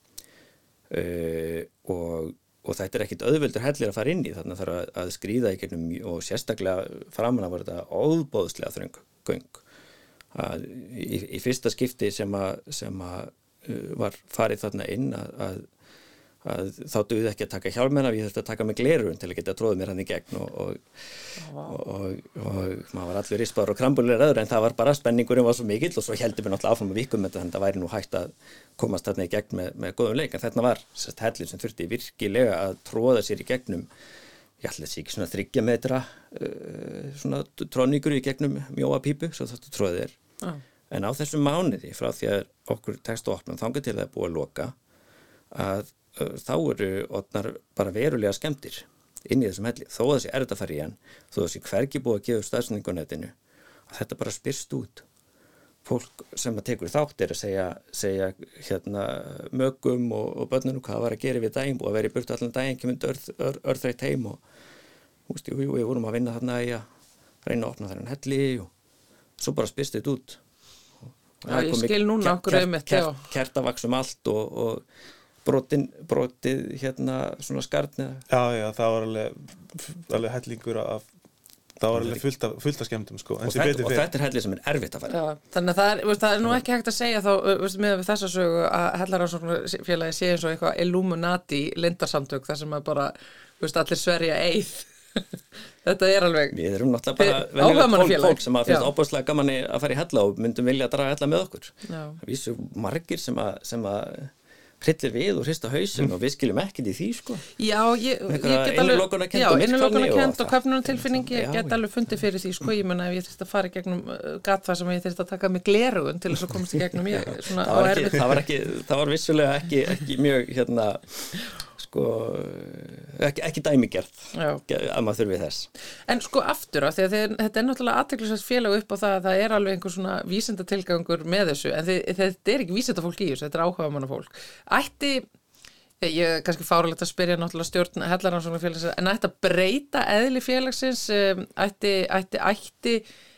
Uh, og, og þetta er ekkit auðvöldur hellir að fara inn í. Þannig að það þarf að, að skrýða í gegnum og sérstaklega framanna var þetta óbóðslega þröng göng. Að í, í fyrsta skipti sem að, að var farið þarna inn að, að að þá duði ekki að taka hjálmena við þurftum að taka með glerun til að geta tróðið mér hann í gegn og, og, og, og maður var allur íspáður og krambulir öður en það var bara spenningurinn var svo mikill og svo heldum við náttúrulega áfram að vikum þannig að það væri nú hægt að komast þarna í gegn með, með góðum leik. En þetta var sérst hellir sem þurfti virkilega að tróða sér í gegnum ég ætla þessi ekki svona þryggja metra uh, svona tróningur í gegnum mjóa pípu svo þáttu tróðið er ah. En á þessum mánuði frá því að okkur tekst og opnum þangar til að búa að loka að þá eru otnar bara verulega skemmtir inn í þessum helli, þó að þessi er að fara í hann þó að þessi hvergi búið að gefa stafsningu á netinu að þetta bara spyrst út. Fólk sem að tekur þátt er að segja, segja hérna mögum og, og börnunum hvað var að gera við daginn og að vera í burtu allan daginn ekki mynd örþreitt heim og húst, jú, jú, við vorum að vinna þarna í að reyna að opna þar en helli og svo bara spyrst þetta út Já, ég skil núna okkur um þetta Kertavaksum allt og, og brotin, brotið hérna svona skartni Já, já, það var alveg, alveg hellingur af það var alveg fullt af, fullt af skemmtum sko, en og, þetta, og þetta er hellir sem er erfitt að fara Já, þannig að það er, veist, það er nú ekki hægt að segja þá veist, með þessa sögu að Hellaransfélagi sé eins og eitthvað Illuminati lindarsamtök þar sem að bara veist, allir sverja eið þetta er alveg Við erum náttúrulega bara venjulegt fólk, sem að finnst óbúslega gaman að fara í hella og myndum vilja að draga hella með okkur. Já. Það vísu margir sem að, sem að hryllir við og hrista hausinn og við skiljum ekkert í því sko. Já, ég, ég get alveg innilokunarkennd Já, og og köfnunartilfinning ég get alveg fundið fyrir því sko, ég menna ef ég þurfti að fara í gegnum uh, gat það sem ég þurfti að taka mig glerugun til þess að komast í gegnum ég svona það var, ekki, það, var ekki, það var vissulega ekki, ekki mjög hérna sko ekki, ekki dæmigerð að maður þurfi þess. En sko aftur á því að þið, þetta er náttúrulega aðteklisvægt félag upp á það að það er alveg einhver svona vísindatilgangur með þessu en þið, þetta er ekki vísindafólk í þessu, þetta er áhuga manna fólk. Ætti, ég er kannski fáralegt að spyrja náttúrulega stjórn Hellaranssonar félagsins, en ætti að breyta eðli félagsins, um, ætti, ætti, ætti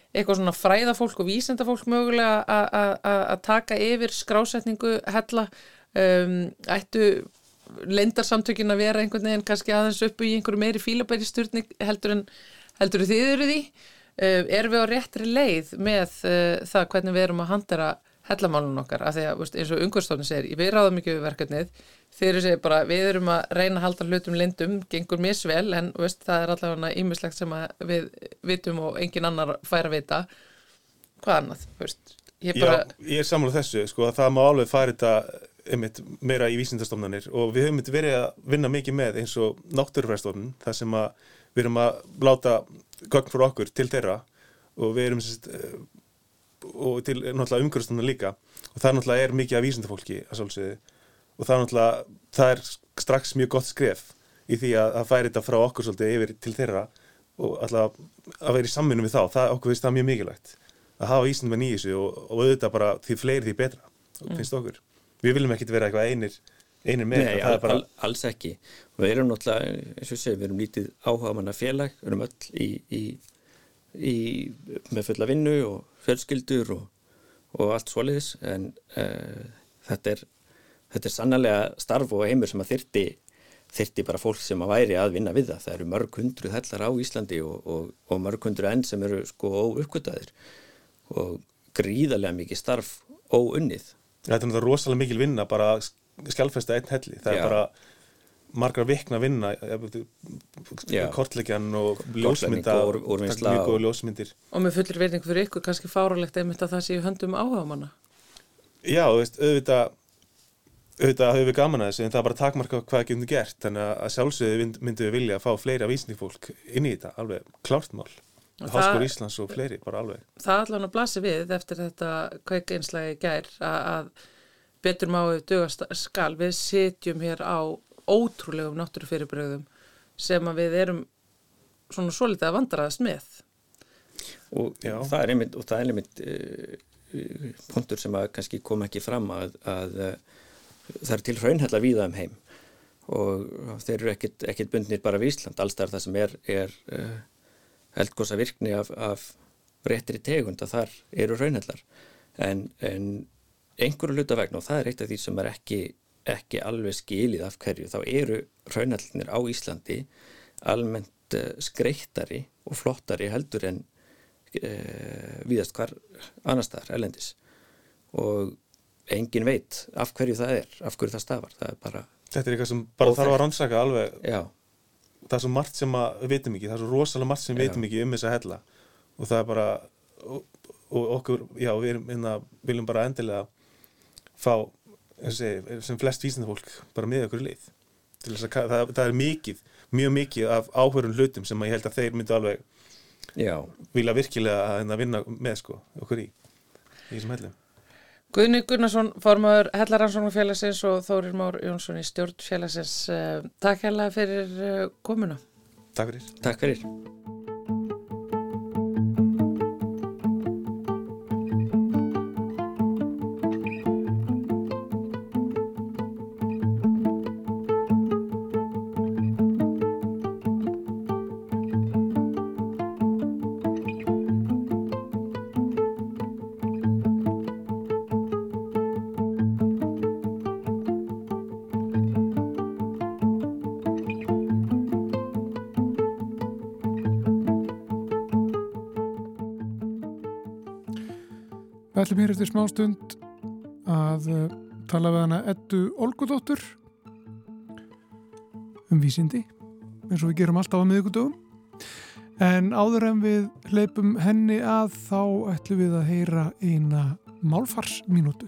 eitthvað svona fræðafólk og vísindafólk mögulega að taka yfir skrásetningu hella, um, ættu leindarsamtökin að vera einhvern veginn kannski aðeins uppu í einhverju meiri fílabæri heldur en heldur þið eru því uh, erum við á réttri leið með uh, það hvernig við erum að handera hellamálun okkar, af því að veist, eins og umhverfstofni segir, við ráðum ekki við verkefnið. Þeir eru segir bara, við erum að reyna að halda hlutum lindum, gengur misvel en veist, það er allavega ímislegt sem við vitum og engin annar fær að vita. Hvað annað, veist? Ég bara, Já, ég er sammála þessu, sko, að það má alveg fara þetta einmitt meira í vísindastofnanir og við höfum verið að vinna mikið með eins og náttúrufræðstofnun, þar sem að við erum að láta gögn fyrir okkur til þeirra og við erum sérst, og til náttúrulega umhverfstofnun líka og það náttúrulega er mikið af vísindafólki að sálsögðu og það náttúrulega, það er strax mjög gott skref í því að, að færi þetta frá okkur svolítið yfir til þeirra og alltaf að vera í samvinnu við þá, það okkur finnst það mjög mikilvægt að hafa vísindum í þessu og, og auðvitað bara því fleiri því betra finnst okkur. Við viljum ekkit vera eitthvað einir, einir með Nei, al, bara al, alls ekki. Og við erum náttúrulega, eins og segi, við erum lítið áhuga manna félag, við erum öll í, í, í með fulla vinnu og fjölskyldur og, og allt svoleiðis. En uh, þetta er þetta er sannlega starf og heimur sem að þyrti þyrti bara fólk sem að væri að vinna við það. Það eru mörg hundruð hellar á Íslandi og, og, og mörg hundruð enn sem eru sko óuppgötaðir og gríðarlega mikið starf óunnið þetta er náttúrulega rosalega mikil vinna bara að skjálfesta einn helli, það Já. er bara margar vikna vinna kortleikjan og ljósmynda og úr- úrvinnsla mjög góða og- ljósmyndir. Og með fullir verðing fyrir ykkur kannski fáralegt einmitt að það séu höndum áhuga manna Já, þú veist, auðvitað auðvitað höfum við gaman að þessu en það er bara takmarka hvað getum við gert. Þannig að sjálfsögðu mynd- myndum við vilja að fá fleira vísningfólk inn í þetta, alveg klárt það- Íslands og fleiri, bara alveg. Það allan að blasi við eftir þetta kveikeinslægi gær að, að betur máið dugast skal. Við sitjum hér á ótrúlegum náttúrufyrirbröðum sem að við erum svona svolítið að vandræðast með. Og Já. það er einmitt, og það er einmitt uh, punktur sem að kannski kom ekki fram að, að uh, það er til hraunhella víða um heim. Og þeir eru ekkit, ekkit bundnir bara við Ísland, alls það sem er, er uh, eldgosa virkni af, af réttri tegund að þar eru hraunhellar en, en einhverju hluta vegna og það er eitt af því sem er ekki, ekki alveg skilið af hverju, þá eru hraunhellinir á Íslandi almennt uh, skreittari og flottari heldur en uh, víðast hvar annars staðar, elendis og engin veit af hverju það er, af hverju það stafar. Það er bara, Þetta er eitthvað sem bara Óþekkt. þarf að rannsaka alveg já, það er svo margt sem að við vitum ekki það er svo rosalega margt sem við Já. vitum ekki um þessa hella. Og það er bara og, og okkur, já, við erum, inna, viljum bara endilega fá segi, sem flest vísindafólk bara með okkur þess að það, það er mikið, mjög mikið af áhverjum hlutum sem að ég held að þeir myndu alveg já. vilja virkilega að hérna vinna með sko, okkur í í þessum hellum Guðni Gunnarsson, formaður Hellaransóknarfélagsins og Þórir Már Jónsson í stjórnfélagsins uh, Takk hérlega fyrir uh, komuna. Takk fyrir. Takk fyrir eftir smá stund að uh, tala við hana Eddu Olgudóttur um vísindi eins og við gerum alltaf á miðugudögum en áður en við hleypum henni að þá ætlum við að heyra eina málfarsminútu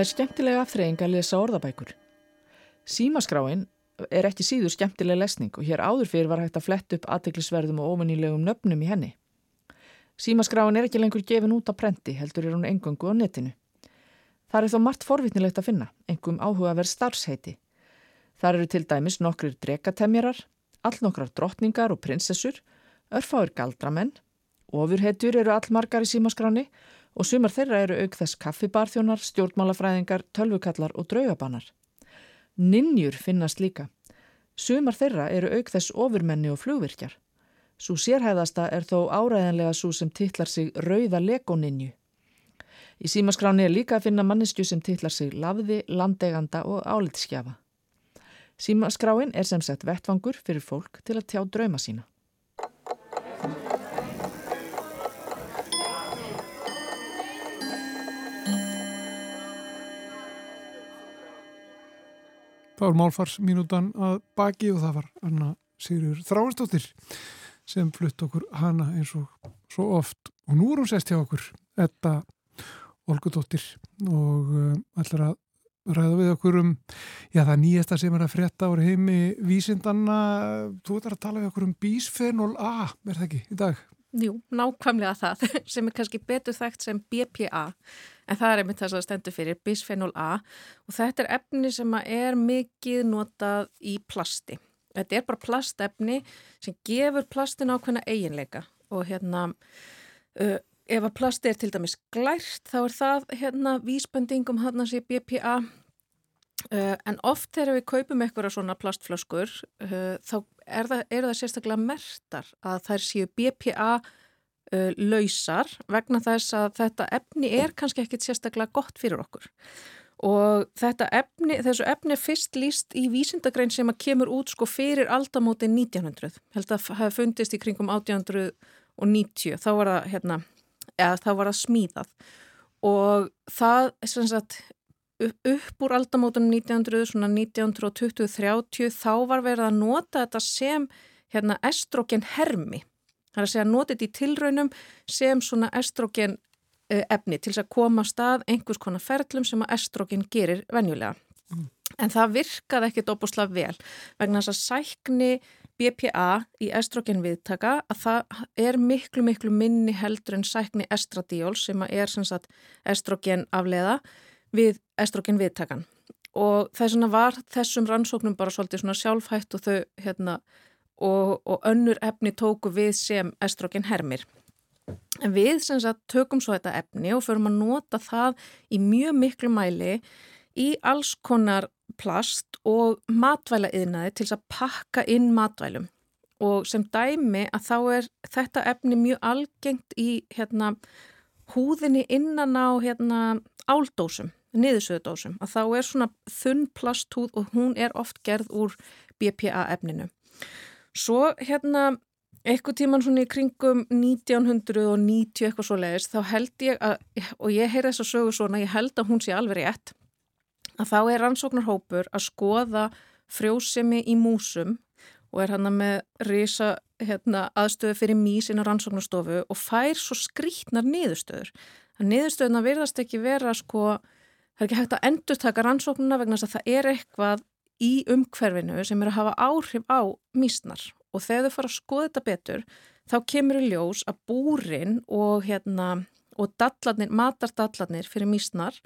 Það er skemmtilega aftreying að lesa orðabækur. Símaskráin er ekki síður skemmtilega lesning og hér áður fyrir var hægt að fletta upp aðteglisverðum og ofinnilegum nöfnum í henni. Símaskráin er ekki lengur gefin út á prenti, heldur er hún engungu á netinu. Það er þó margt forvitnilegt að finna, engum áhugaverð starfsheiti. Það eru til dæmis nokkrir drekatemjarar, allnokkrar drottningar og prinsessur, örfáir galdramenn, ofurhetjur eru allmargar í símaskráni og sumar þeirra eru auk þess kaffibarþjónar, stjórnmálafræðingar, tölvukallar og draugabanar. Ninjur finnast líka. Sumar þeirra eru auk þess ofurmenni og flugvirkjar. Svo sérhæðasta er þó áræðanlega svo sem titlar sig Rauða Legoninju. Í símaskráni er líka að finna manneskju sem titlar sig Lafði, Landeganda og Álitskjafa. Símaskráin er sem sett vettvangur fyrir fólk til að tjá drauma sína. Það var málfarsminútan að baki og það var Anna Sigurður Þráinsdóttir sem flutt okkur hana eins og svo oft. Og nú er hún sest hjá okkur þetta Olgudóttir. Og uh, ætlar að ræða við okkur um já það nýjasta sem er að frétta ári heimi vísindanna, þú ætlar að tala við okkur um bísfenol A, er það ekki í dag? Jú, nákvæmlega það sem er kannski betur þekkt sem BPA en það er einmitt þess að stendur fyrir bisphenol A og þetta er efni sem er mikið notað í plasti. Þetta er bara plastefni sem gefur plastin ákveðna eiginleika og hérna uh, ef að plasti er til dæmis glært þá er það hérna vísbendingum hann að sé BPA Uh, en oft þegar við kaupum eitthvað svona plastflöskur uh, þá er það, er það sérstaklega mertar að þær séu BPA uh, lausar vegna þess að þetta efni er kannski ekkit sérstaklega gott fyrir okkur. Og efni, þessu efni er fyrst líst í vísindagrein sem að kemur út sko fyrir aldamóti 1900 held að það fundist í kringum 1890 þá var það hérna, þá var það smíðað. Og það sagt upp úr aldamótunum 1900, svona 1920-30 þá var verið að nota þetta sem hérna estrogen hermi. Það er að segja að nota þetta í tilraunum sem svona estrogen efni til þess að koma stað einhvers konar ferlum sem að estrogen gerir venjulega. Mm. En það virkaði ekkit óbúslega vel vegna þess að sækni BPA í estrogen viðtaka að það er miklu miklu minni heldur en sækni estradiol sem er sem sagt estrogen afleða við estrogen viðtakan og þess vegna var þessum rannsóknum bara svolítið svona sjálfhætt og þau hérna og, og önnur efni tóku við sem estrogen hermir. En við sem sagt tökum svo þetta efni og förum að nota það í mjög miklu mæli í alls konar plast og matvæla yðnaði til að pakka inn matvælum og sem dæmi að þá er þetta efni mjög algengt í hérna húðinni innan á hérna áldósum niðursöðudósum að þá er svona þunn plasthúð og hún er oft gerð úr BPA efninu. Svo hérna eitthvað tíman svona í kringum 1990 eitthvað svo leiðist þá held ég að, og ég heyr þess að sögu svona, ég held að hún sé alveg rétt að þá er rannsóknarhópur að skoða frjósemi í músum og er hann með risa hérna, aðstöðu fyrir mís inn á rannsóknarstofu og fær svo skrítnar niðurstöður. Það niðurstöðuna verðast ekki vera sko það er ekki hægt að endur taka rannsóknuna vegna þess að það er eitthvað í umhverfinu sem er að hafa áhrif á mísnar og þegar þau fara að skoða þetta betur þá kemur í ljós að búrin og, hérna, og dallarnir, matardallarnir fyrir mísnar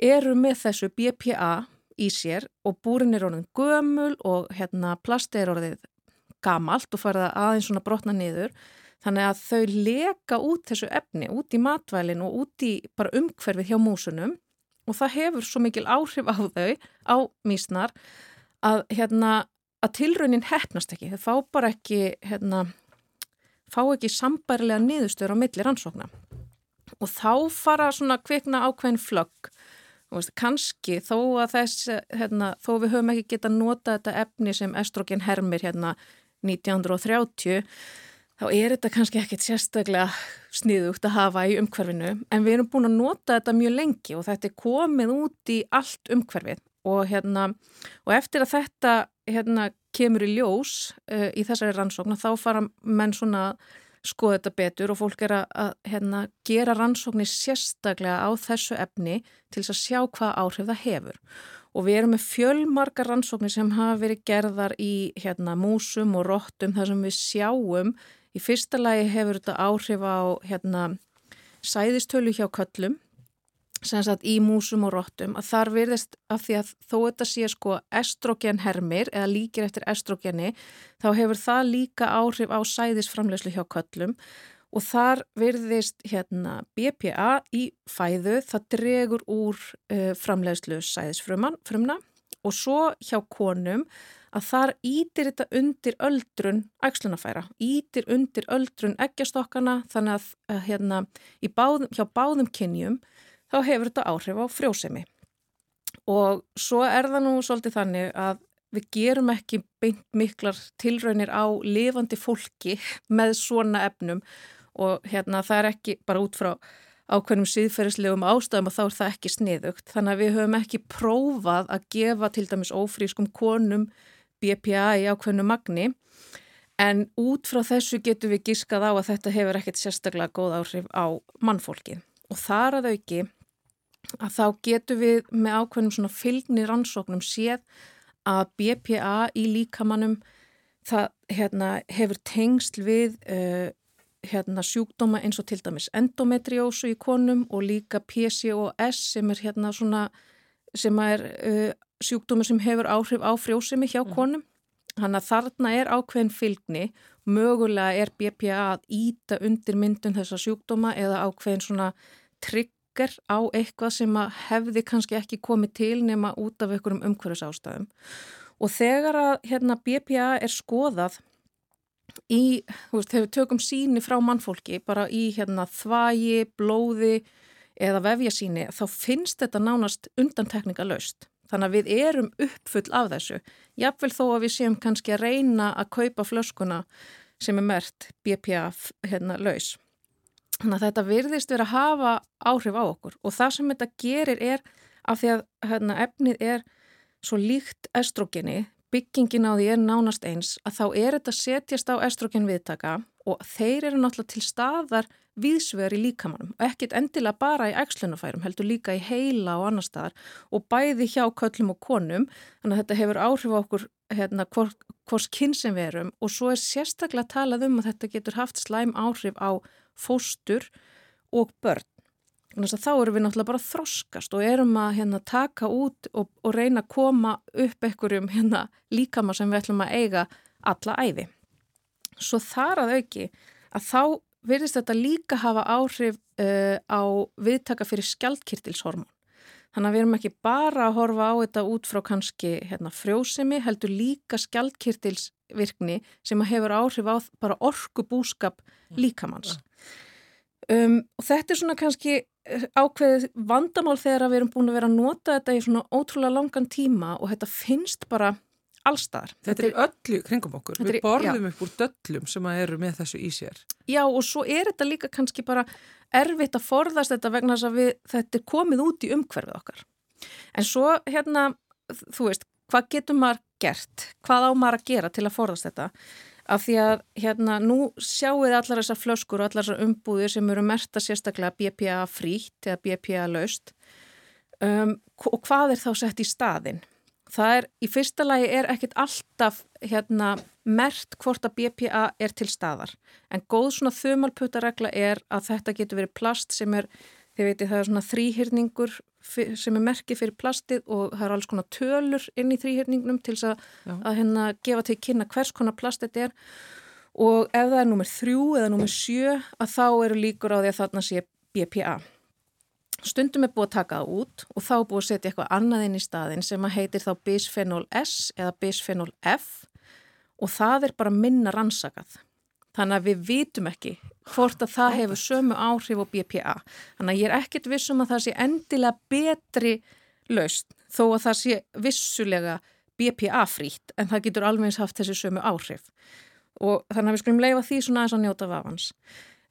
eru með þessu BPA í sér og búrin er orðin gömul og hérna, plasti er orðið gamalt og farið aðeins svona brotna niður. Þannig að þau leka út þessu efni út í matvælin og út í bara umhverfið hjá músunum og það hefur svo mikil áhrif á þau, á mísnar, að, hérna, að tilraunin hefnast ekki. Þau fá bara ekki, hérna, fá ekki sambarilega niðurstöður á milli rannsókna. og þá fara svona kvikna ákveðin flögg kannski þó að þess hérna, þó við höfum ekki geta nota þetta efni sem estrogen hermir hérna 1930 þá er þetta kannski ekkit sérstaklega sniðugt að hafa í umhverfinu en við erum búin að nota þetta mjög lengi og þetta er komið út í allt umhverfið og, hérna, og eftir að þetta hérna, kemur í ljós uh, í þessari rannsókn þá fara menn svona skoða þetta betur og fólk er að, að hérna, gera rannsóknir sérstaklega á þessu efni til þess að sjá hvað áhrif það hefur. Og við erum með fjölmarkar rannsóknir sem hafa verið gerðar í hérna, músum og róttum þar sem við sjáum. Í fyrsta lagi hefur þetta áhrif á hérna, sæðistölu hjá köllum sagt, í músum og róttum að þar virðist af því að þó þetta sé sko estrogenhermir eða líkir eftir estrogeni þá hefur það líka áhrif á sæðisframlegslu hjá köllum og þar virðist hérna BPA í fæðu það dregur úr uh, framlegslu sæðisfrumna og svo hjá konum að þar ítir þetta undir öldrun ægslunafæra, ítir undir öldrun ekkjastokkana þannig að, að hérna, báðum, hjá báðum kynjum þá hefur þetta áhrif á frjósemi. Og svo er það nú svolítið þannig að við gerum ekki beint miklar tilraunir á lifandi fólki með svona efnum og hérna það er ekki bara út frá ákveðnum síðferðislegum ástæðum og þá er það ekki sniðugt. Þannig að við höfum ekki prófað að gefa til dæmis ófrískum konum BPA í ákveðnu magni en út frá þessu getum við gískað á að þetta hefur ekkert sérstaklega góð áhrif á mannfólki. Og þar að auki að þá getur við með ákveðnum svona fylgni rannsóknum séð að BPA í líkamannum það hérna, hefur tengsl við uh, hérna, sjúkdóma eins og til dæmis endometriósu í konum og líka PCOS sem er hérna svona sem er uh, sjúkdóma sem hefur áhrif á frjósemi hjá mm. konum. Þannig að þarna er ákveðin fylgni, mögulega er BPA að íta undir myndun þessa sjúkdóma eða ákveðin svona trygg trigger á eitthvað sem hefði kannski ekki komið til nema út af einhverjum umhverjus ástæðum. Og þegar að hérna, BPA er skoðað í, þú veist, þegar við tökum síni frá mannfólki, bara í hérna, þvægi, blóði eða vefja síni, þá finnst þetta nánast undantekninga laust. Þannig að við erum uppfull af þessu. Jafnvel þó að við séum kannski að reyna að kaupa flöskuna sem er mert BPA hérna, laus. Þannig að þetta virðist verið að hafa áhrif á okkur og það sem þetta gerir er af því að hérna, efnið er svo líkt estrogeni, byggingin á því er nánast eins að þá er þetta setjast á estrogen viðtaka og þeir eru náttúrulega til staðar viðsvegar í líkamannum og ekkit endilega bara í ægslunafærum, heldur líka í heila og annar staðar og bæði hjá köllum og konum, þannig að þetta hefur áhrif á okkur hérna, hvors, hvors kyn sem við erum. Og svo er sérstaklega talað um að þetta getur haft slæm áhrif á fóstur og börn. Þá erum við náttúrulega bara þroskast og erum að hérna, taka út og, og reyna að koma upp einhverjum hérna, líkama sem við ætlum að eiga alla æfi. Svo þar að auki að þá verðist þetta líka hafa áhrif uh, á viðtaka fyrir skjaldkirtilshormón. Þannig að við erum ekki bara að horfa á þetta út frá kannski hérna, frjósemi, heldur líka skjaldkirtilsvirkni sem hefur áhrif á bara orkubúskap líkamanns. Um, og þetta er svona kannski ákveðið vandamál þegar við erum búin að vera að nota þetta í svona ótrúlega langan tíma og þetta finnst bara allstaðar. Þetta, er öllu kringum okkur, við borðum já. upp úr döllum sem eru með þessu í sér. Já og svo er þetta líka kannski bara erfitt að forðast þetta vegna þess að við, þetta er komið út í umhverfið okkar. En svo hérna, þú veist, hvað getur maður gert? Hvað á maður að gera til að forðast þetta? Af því að hérna nú sjáu þið allar þessar flöskur og allar þessar umbúðir sem eru merta sérstaklega BPA frítt eða BPA laust um, og hvað er þá sett í staðin? Það er, í fyrsta lagi er ekkit alltaf hérna mert hvort að BPA er til staðar en góð svona þumalputaregla er að þetta getur verið plast sem er Þið veitir það er svona þrýhyrningur sem er merkið fyrir plastið og það er alls konar tölur inn í þrýhyrningnum til að, að hérna gefa til kynna hvers konar plast þetta er og ef það er nummer þrjú eða nummer sjö að þá eru líkur á því að þarna sé BPA. Stundum er búið að taka það út og þá er búið að setja eitthvað annað inn í staðin sem að heitir þá bisphenol S eða bisphenol F og það er bara minna rannsakað. Þannig að við vitum ekki hvort að það hefur sömu áhrif á BPA. Þannig að ég er ekkert vissum að það sé endilega betri laust þó að það sé vissulega BPA frýtt en það getur alveg eins haft þessi sömu áhrif og þannig að við skulum leifa því svona aðeins að njóta vafans.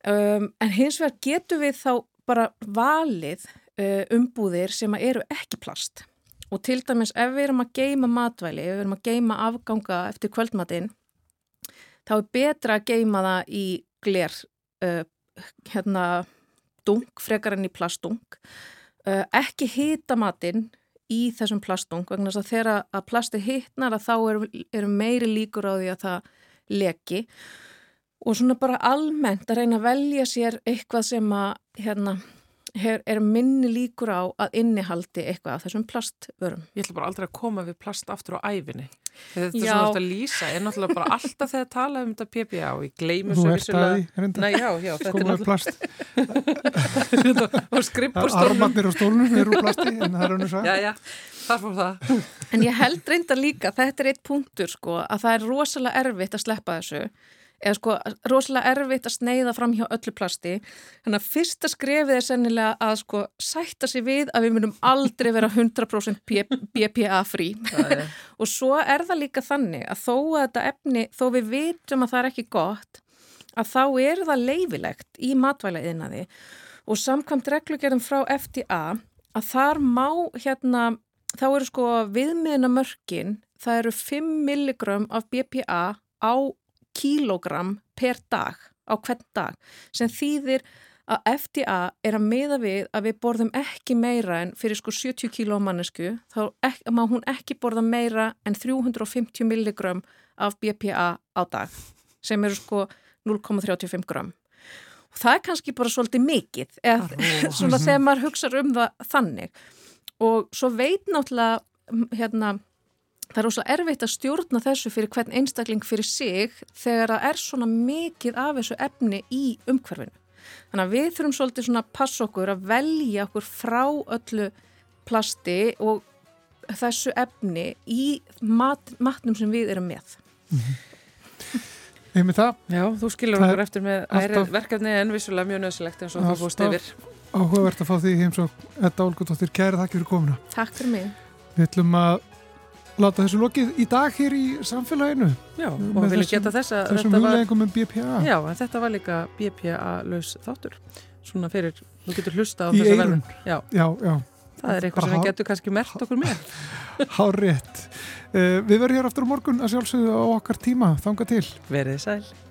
Um, en hins vegar getur við þá bara valið uh, umbúðir sem eru ekki plast og til dæmis ef við erum að geima matvæli, ef við erum að geima afganga eftir kvöldmatinn þá er betra að geima það í gler uh, hérna dung, frekar enn í plastung uh, ekki hýta matinn í þessum plastung vegna þess að þegar að plasti hittnar að þá eru er meiri líkur á því að það leki. Og svona bara almennt að reyna að velja sér eitthvað sem að hérna Her, er minni líkur á að innihaldi eitthvað af þessum plastvörum. Ég ætla bara aldrei að koma við plast aftur á æfinni. Þetta já. sem þú ætti að lýsa er náttúrulega bara alltaf þegar tala um þetta PPA og ég gleymi svo vissulega. Nei, já, já. Skóma við plast. Armarnir og stólunum eru plasti en það er önnu svo. Já, já, þar fór það. En ég held reynda líka, þetta er eitt punktur sko, að það er rosalega erfitt að sleppa þessu eða sko rosalega erfitt að sneiða fram hjá öllu plasti. Þannig að fyrsta skrefið er sennilega að sko sætta sig við að við munum aldrei vera 100% BPA frí. Og svo er það líka þannig að þó að þetta efni, þó við vitum að það er ekki gott að þá er það leifilegt í matvælaðinaði og samkvæmt reglugjörðum frá FDA að þar má hérna, þá eru sko viðmiðna mörkin, það eru 5 milligram af BPA á kílogram per dag á hvern dag sem þýðir að FDA er að meða við að við borðum ekki meira en fyrir sko 70 kíló mannesku þá ek, má hún ekki borða meira en 350 milligram af BPA á dag sem eru sko 0,35 gram og það er kannski bara svolítið mikið eða svona þegar maður hugsa um það þannig. Og svo veit náttúrulega hérna það er ósað erfitt að stjórna þessu fyrir hvern einstakling fyrir sig þegar það er svona mikið af þessu efni í umhverfinu. Þannig að við þurfum svolítið svona að passa okkur að velja okkur frá öllu plasti og þessu efni í mat, matnum sem við erum með. Mm -hmm. Ég með það. Já, þú skilur okkur eftir með ærið verkefni en vissulega mjög nöðsilegt eins og þú fórst yfir. Áhugavert að fá því heims og Edda Olgundóttir, kæra þakk fyrir komuna. Takk fyrir mig. Við ætlum að láta þessu lokið í dag hér í samfélaginu. Já, og við viljum geta þess að þessum hugleggum um BPA Já, en þetta var líka BPA-laus þáttur. Svona fyrir, þú getur hlusta á þessu verðun já. já, já. Það er eitthvað sem við getum kannski mert okkur með. Há rétt uh, Við verðum hér aftur á morgun að sjálfsögðu á okkar tíma, þanga til. Verðið sæl